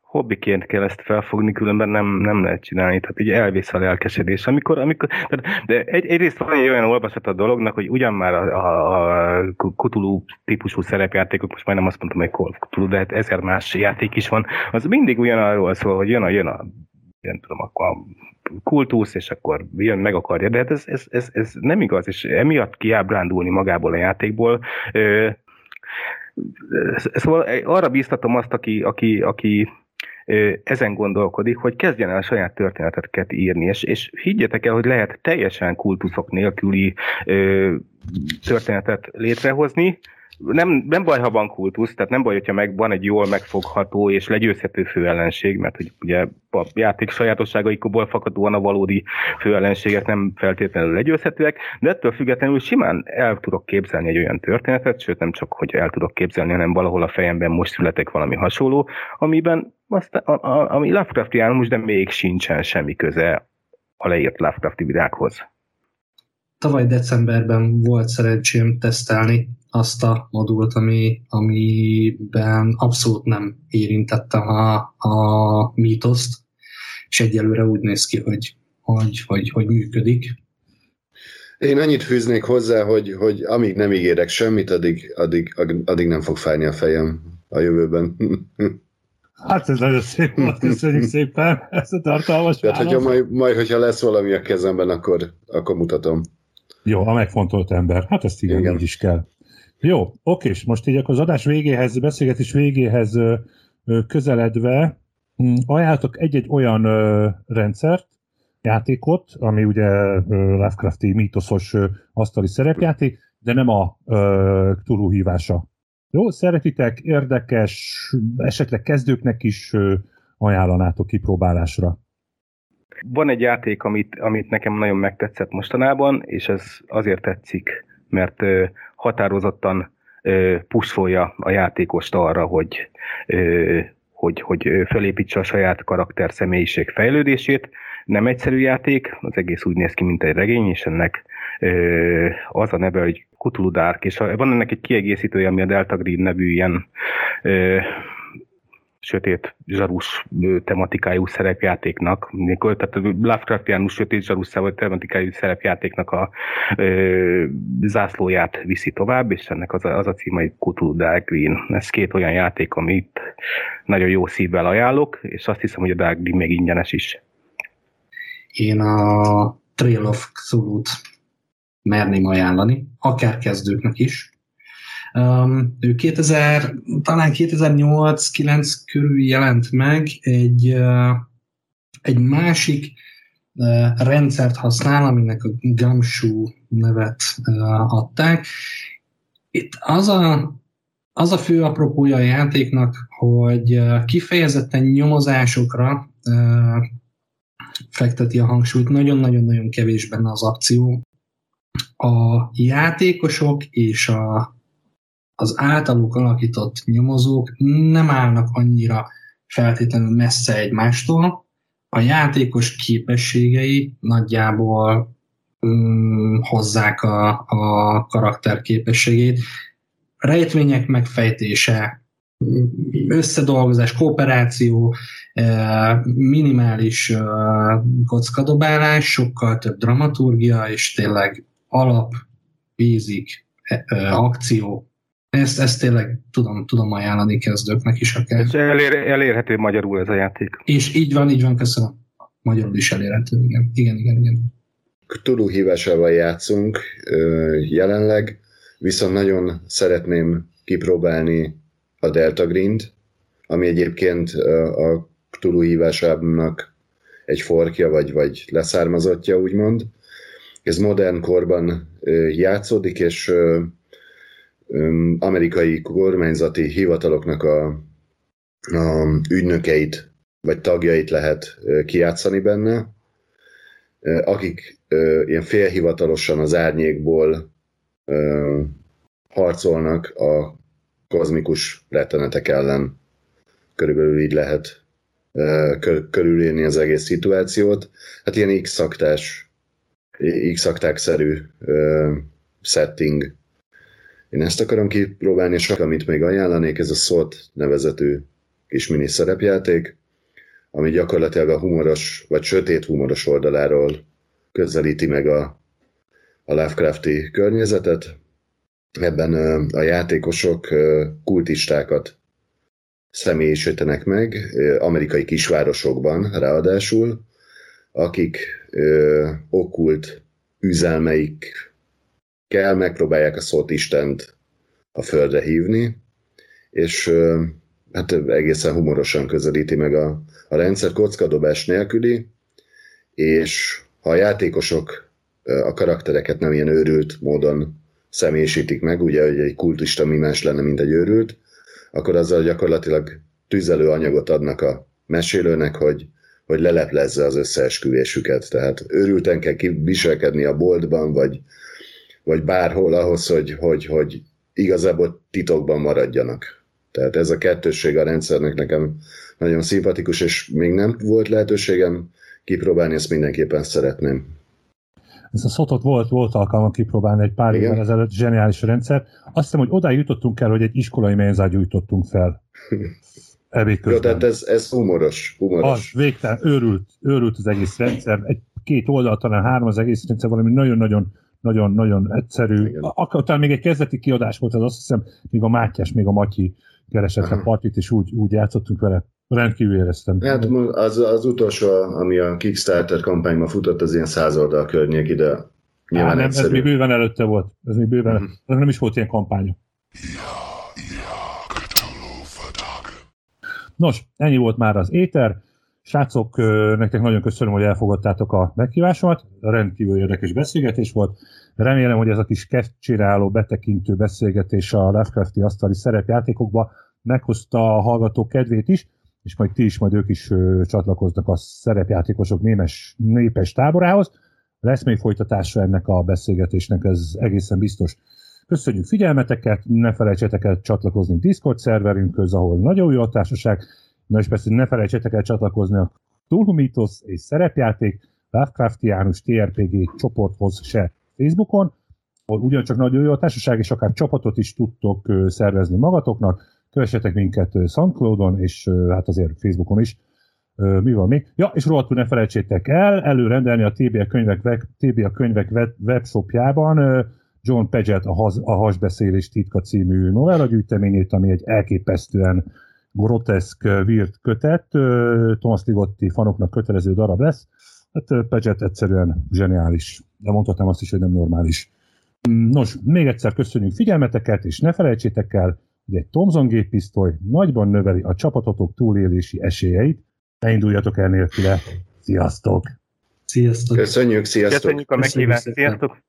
Hobbiként kell ezt felfogni, különben nem, nem lehet csinálni, tehát így elvész a lelkesedés. Amikor, amikor, tehát, de egy, egyrészt van egy olyan olvasat a dolognak, hogy ugyan már a, a, a Cthulhu típusú szerepjátékok, most már nem azt mondtam, hogy Call of de hát ezer más játék is van, az mindig ugyanarról szól, hogy jön a, jön a nem tudom, akkor a kultusz, és akkor jön, meg akarja, de hát ez, ez, ez, ez nem igaz, és emiatt kiábrándulni magából a játékból, ö, Szóval arra bíztatom azt, aki, aki, aki ezen gondolkodik, hogy kezdjen el saját történeteket írni, és, és higgyetek el, hogy lehet teljesen kultuszok nélküli ö, történetet létrehozni, nem, nem baj, ha van kultusz, tehát nem baj, hogyha meg van egy jól megfogható és legyőzhető főellenség, mert hogy ugye a játék sajátosságaikból fakadóan a valódi főellenségek nem feltétlenül legyőzhetőek, de ettől függetlenül simán el tudok képzelni egy olyan történetet, sőt nem csak, hogy el tudok képzelni, hanem valahol a fejemben most születek valami hasonló, amiben aztán, a, a, ami Lovecraftiánus, de még sincsen semmi köze a leírt Lovecrafti világhoz. Tavaly decemberben volt szerencsém tesztelni azt a modult, ami, amiben abszolút nem érintettem a, a mítoszt, és egyelőre úgy néz ki, hogy, hogy, hogy, hogy működik. Én annyit fűznék hozzá, hogy, hogy amíg nem ígérek semmit, addig, addig, addig nem fog fájni a fejem a jövőben. *laughs* Hát ez nagyon szép volt, köszönjük szépen ezt a tartalmas Tehát, hogyha majd, majd, hogyha lesz valami a kezemben, akkor, akkor mutatom. Jó, a megfontolt ember. Hát ezt igen, igen. így is kell. Jó, oké, és most így akkor az adás végéhez, beszélgetés végéhez közeledve hm, ajánlatok egy-egy olyan rendszert, játékot, ami ugye Lovecrafti mítoszos asztali szerepjáték, de nem a hívása. Jó, szeretitek, érdekes, esetleg kezdőknek is ajánlanátok kipróbálásra. Van egy játék, amit, amit nekem nagyon megtetszett mostanában, és ez azért tetszik, mert határozottan puszolja a játékost arra, hogy, hogy, hogy felépítse a saját karakter személyiség fejlődését. Nem egyszerű játék, az egész úgy néz ki, mint egy regény, és ennek az a neve, hogy Cthulhu Dark, és van ennek egy kiegészítője, ami a Delta Green nevű ilyen sötét zsarus tematikájú szerepjátéknak, tehát Lovecraftiánus sötét zsarus tematikájú szerepjátéknak a ö, zászlóját viszi tovább, és ennek az a, az a címe, hogy Cthulhu Dark Green. Ez két olyan játék, amit nagyon jó szívvel ajánlok, és azt hiszem, hogy a Dark Green még ingyenes is. Én a Trail of Cthulhu-t merném ajánlani, akár kezdőknek is, Um, ő 2000, talán 2008-9 körül jelent meg egy, uh, egy másik rendszert használ, aminek a Gumshoe nevet adták. Itt az a, az a fő apropója a játéknak, hogy kifejezetten nyomozásokra fekteti a hangsúlyt, nagyon-nagyon-nagyon kevés benne az akció. A játékosok és a, az általuk alakított nyomozók nem állnak annyira feltétlenül messze egymástól, a játékos képességei nagyjából um, hozzák a, a karakter képességét. Rejtvények megfejtése, összedolgozás, kooperáció, e, minimális e, kockadobálás, sokkal több dramaturgia, és tényleg alap, basic e, akció, ezt, ezt tényleg tudom, tudom ajánlani kezdőknek is akár. És elér, elérhető magyarul ez a játék. És így van, így van, köszönöm. Magyarul is elérhető, igen. Igen, igen, igen. Tudó hívásával játszunk jelenleg, viszont nagyon szeretném kipróbálni a Delta Green-t, ami egyébként a Cthulhu hívásának egy forkja, vagy, vagy leszármazottja, úgymond. Ez modern korban játszódik, és amerikai kormányzati hivataloknak a, a ügynökeit vagy tagjait lehet kiátszani benne, akik ilyen félhivatalosan az árnyékból harcolnak a kozmikus rettenetek ellen. Körülbelül így lehet körülírni az egész szituációt. Hát ilyen x-szaktás, x-szakták-szerű setting én ezt akarom kipróbálni, és amit még ajánlanék, ez a SWOT nevezetű kis mini szerepjáték, ami gyakorlatilag a humoros, vagy sötét humoros oldaláról közelíti meg a, a Lovecrafti környezetet. Ebben a játékosok kultistákat személyisítenek meg, amerikai kisvárosokban ráadásul, akik okkult üzelmeik kell, megpróbálják a szót Istent a földre hívni, és hát egészen humorosan közelíti meg a, a rendszer kockadobás nélküli, és ha a játékosok a karaktereket nem ilyen őrült módon személyisítik meg, ugye, hogy egy kultista mi más lenne, mint egy őrült, akkor azzal gyakorlatilag tüzelő anyagot adnak a mesélőnek, hogy, hogy leleplezze az összeesküvésüket. Tehát őrülten kell viselkedni a boltban, vagy vagy bárhol ahhoz, hogy, hogy, hogy igazából titokban maradjanak. Tehát ez a kettősség a rendszernek nekem nagyon szimpatikus, és még nem volt lehetőségem kipróbálni, ezt mindenképpen szeretném. Ez a szotot volt, volt alkalma kipróbálni egy pár évvel ezelőtt, zseniális rendszer. Azt hiszem, hogy odáig jutottunk el, hogy egy iskolai menzát gyújtottunk fel. *laughs* Ebéd Jó, tehát ez, ez humoros. humoros. Az, végtelen, őrült, őrült az egész rendszer. Egy, két oldal, talán három az egész rendszer, valami nagyon-nagyon nagyon-nagyon egyszerű. Akkor talán még egy kezdeti kiadás volt, az azt hiszem, még a Mátyás, még a Matyi keresett a partit, és úgy, úgy játszottunk vele. Rendkívül éreztem. Hát az, az utolsó, ami a Kickstarter kampányban futott, az ilyen száz oldal környék ide. Nyilván nem, egyszerű. ez még bőven előtte volt. Ez még bőven, uh-huh. nem is volt ilyen kampánya. Nos, ennyi volt már az éter. Srácok, nektek nagyon köszönöm, hogy elfogadtátok a meghívásomat. Rendkívül érdekes beszélgetés volt. Remélem, hogy ez a kis kettcsiráló, betekintő beszélgetés a Lovecrafti asztali szerepjátékokba meghozta a hallgatók kedvét is, és majd ti is, majd ők is csatlakoznak a szerepjátékosok némes, népes táborához. Lesz még folytatása ennek a beszélgetésnek, ez egészen biztos. Köszönjük figyelmeteket, ne felejtsetek el csatlakozni Discord szerverünkhöz, ahol nagyon jó a társaság, Na és persze ne felejtsetek el csatlakozni a Túlhumitos és szerepjáték Lovecraftiánus TRPG csoporthoz se Facebookon, ahol ugyancsak nagyon jó a társaság, és akár csapatot is tudtok szervezni magatoknak. Kövessetek minket SoundCloudon, és hát azért Facebookon is. Mi van még? Ja, és rohadtul ne felejtsétek el előrendelni a TBA könyvek, TBA könyvek web, webshopjában John Paget a, has, a Hasbeszélés titka című novella gyűjteményét, ami egy elképesztően groteszk vírt kötet, Thomas Ligotti fanoknak kötelező darab lesz, hát Paget egyszerűen zseniális, de mondhatnám azt is, hogy nem normális. Nos, még egyszer köszönjük figyelmeteket, és ne felejtsétek el, hogy egy Thomson géppisztoly nagyban növeli a csapatotok túlélési esélyeit. Ne induljatok el nélküle. Sziasztok! Sziasztok! Köszönjük, sziasztok! Köszönjük a meghívást, sziasztok!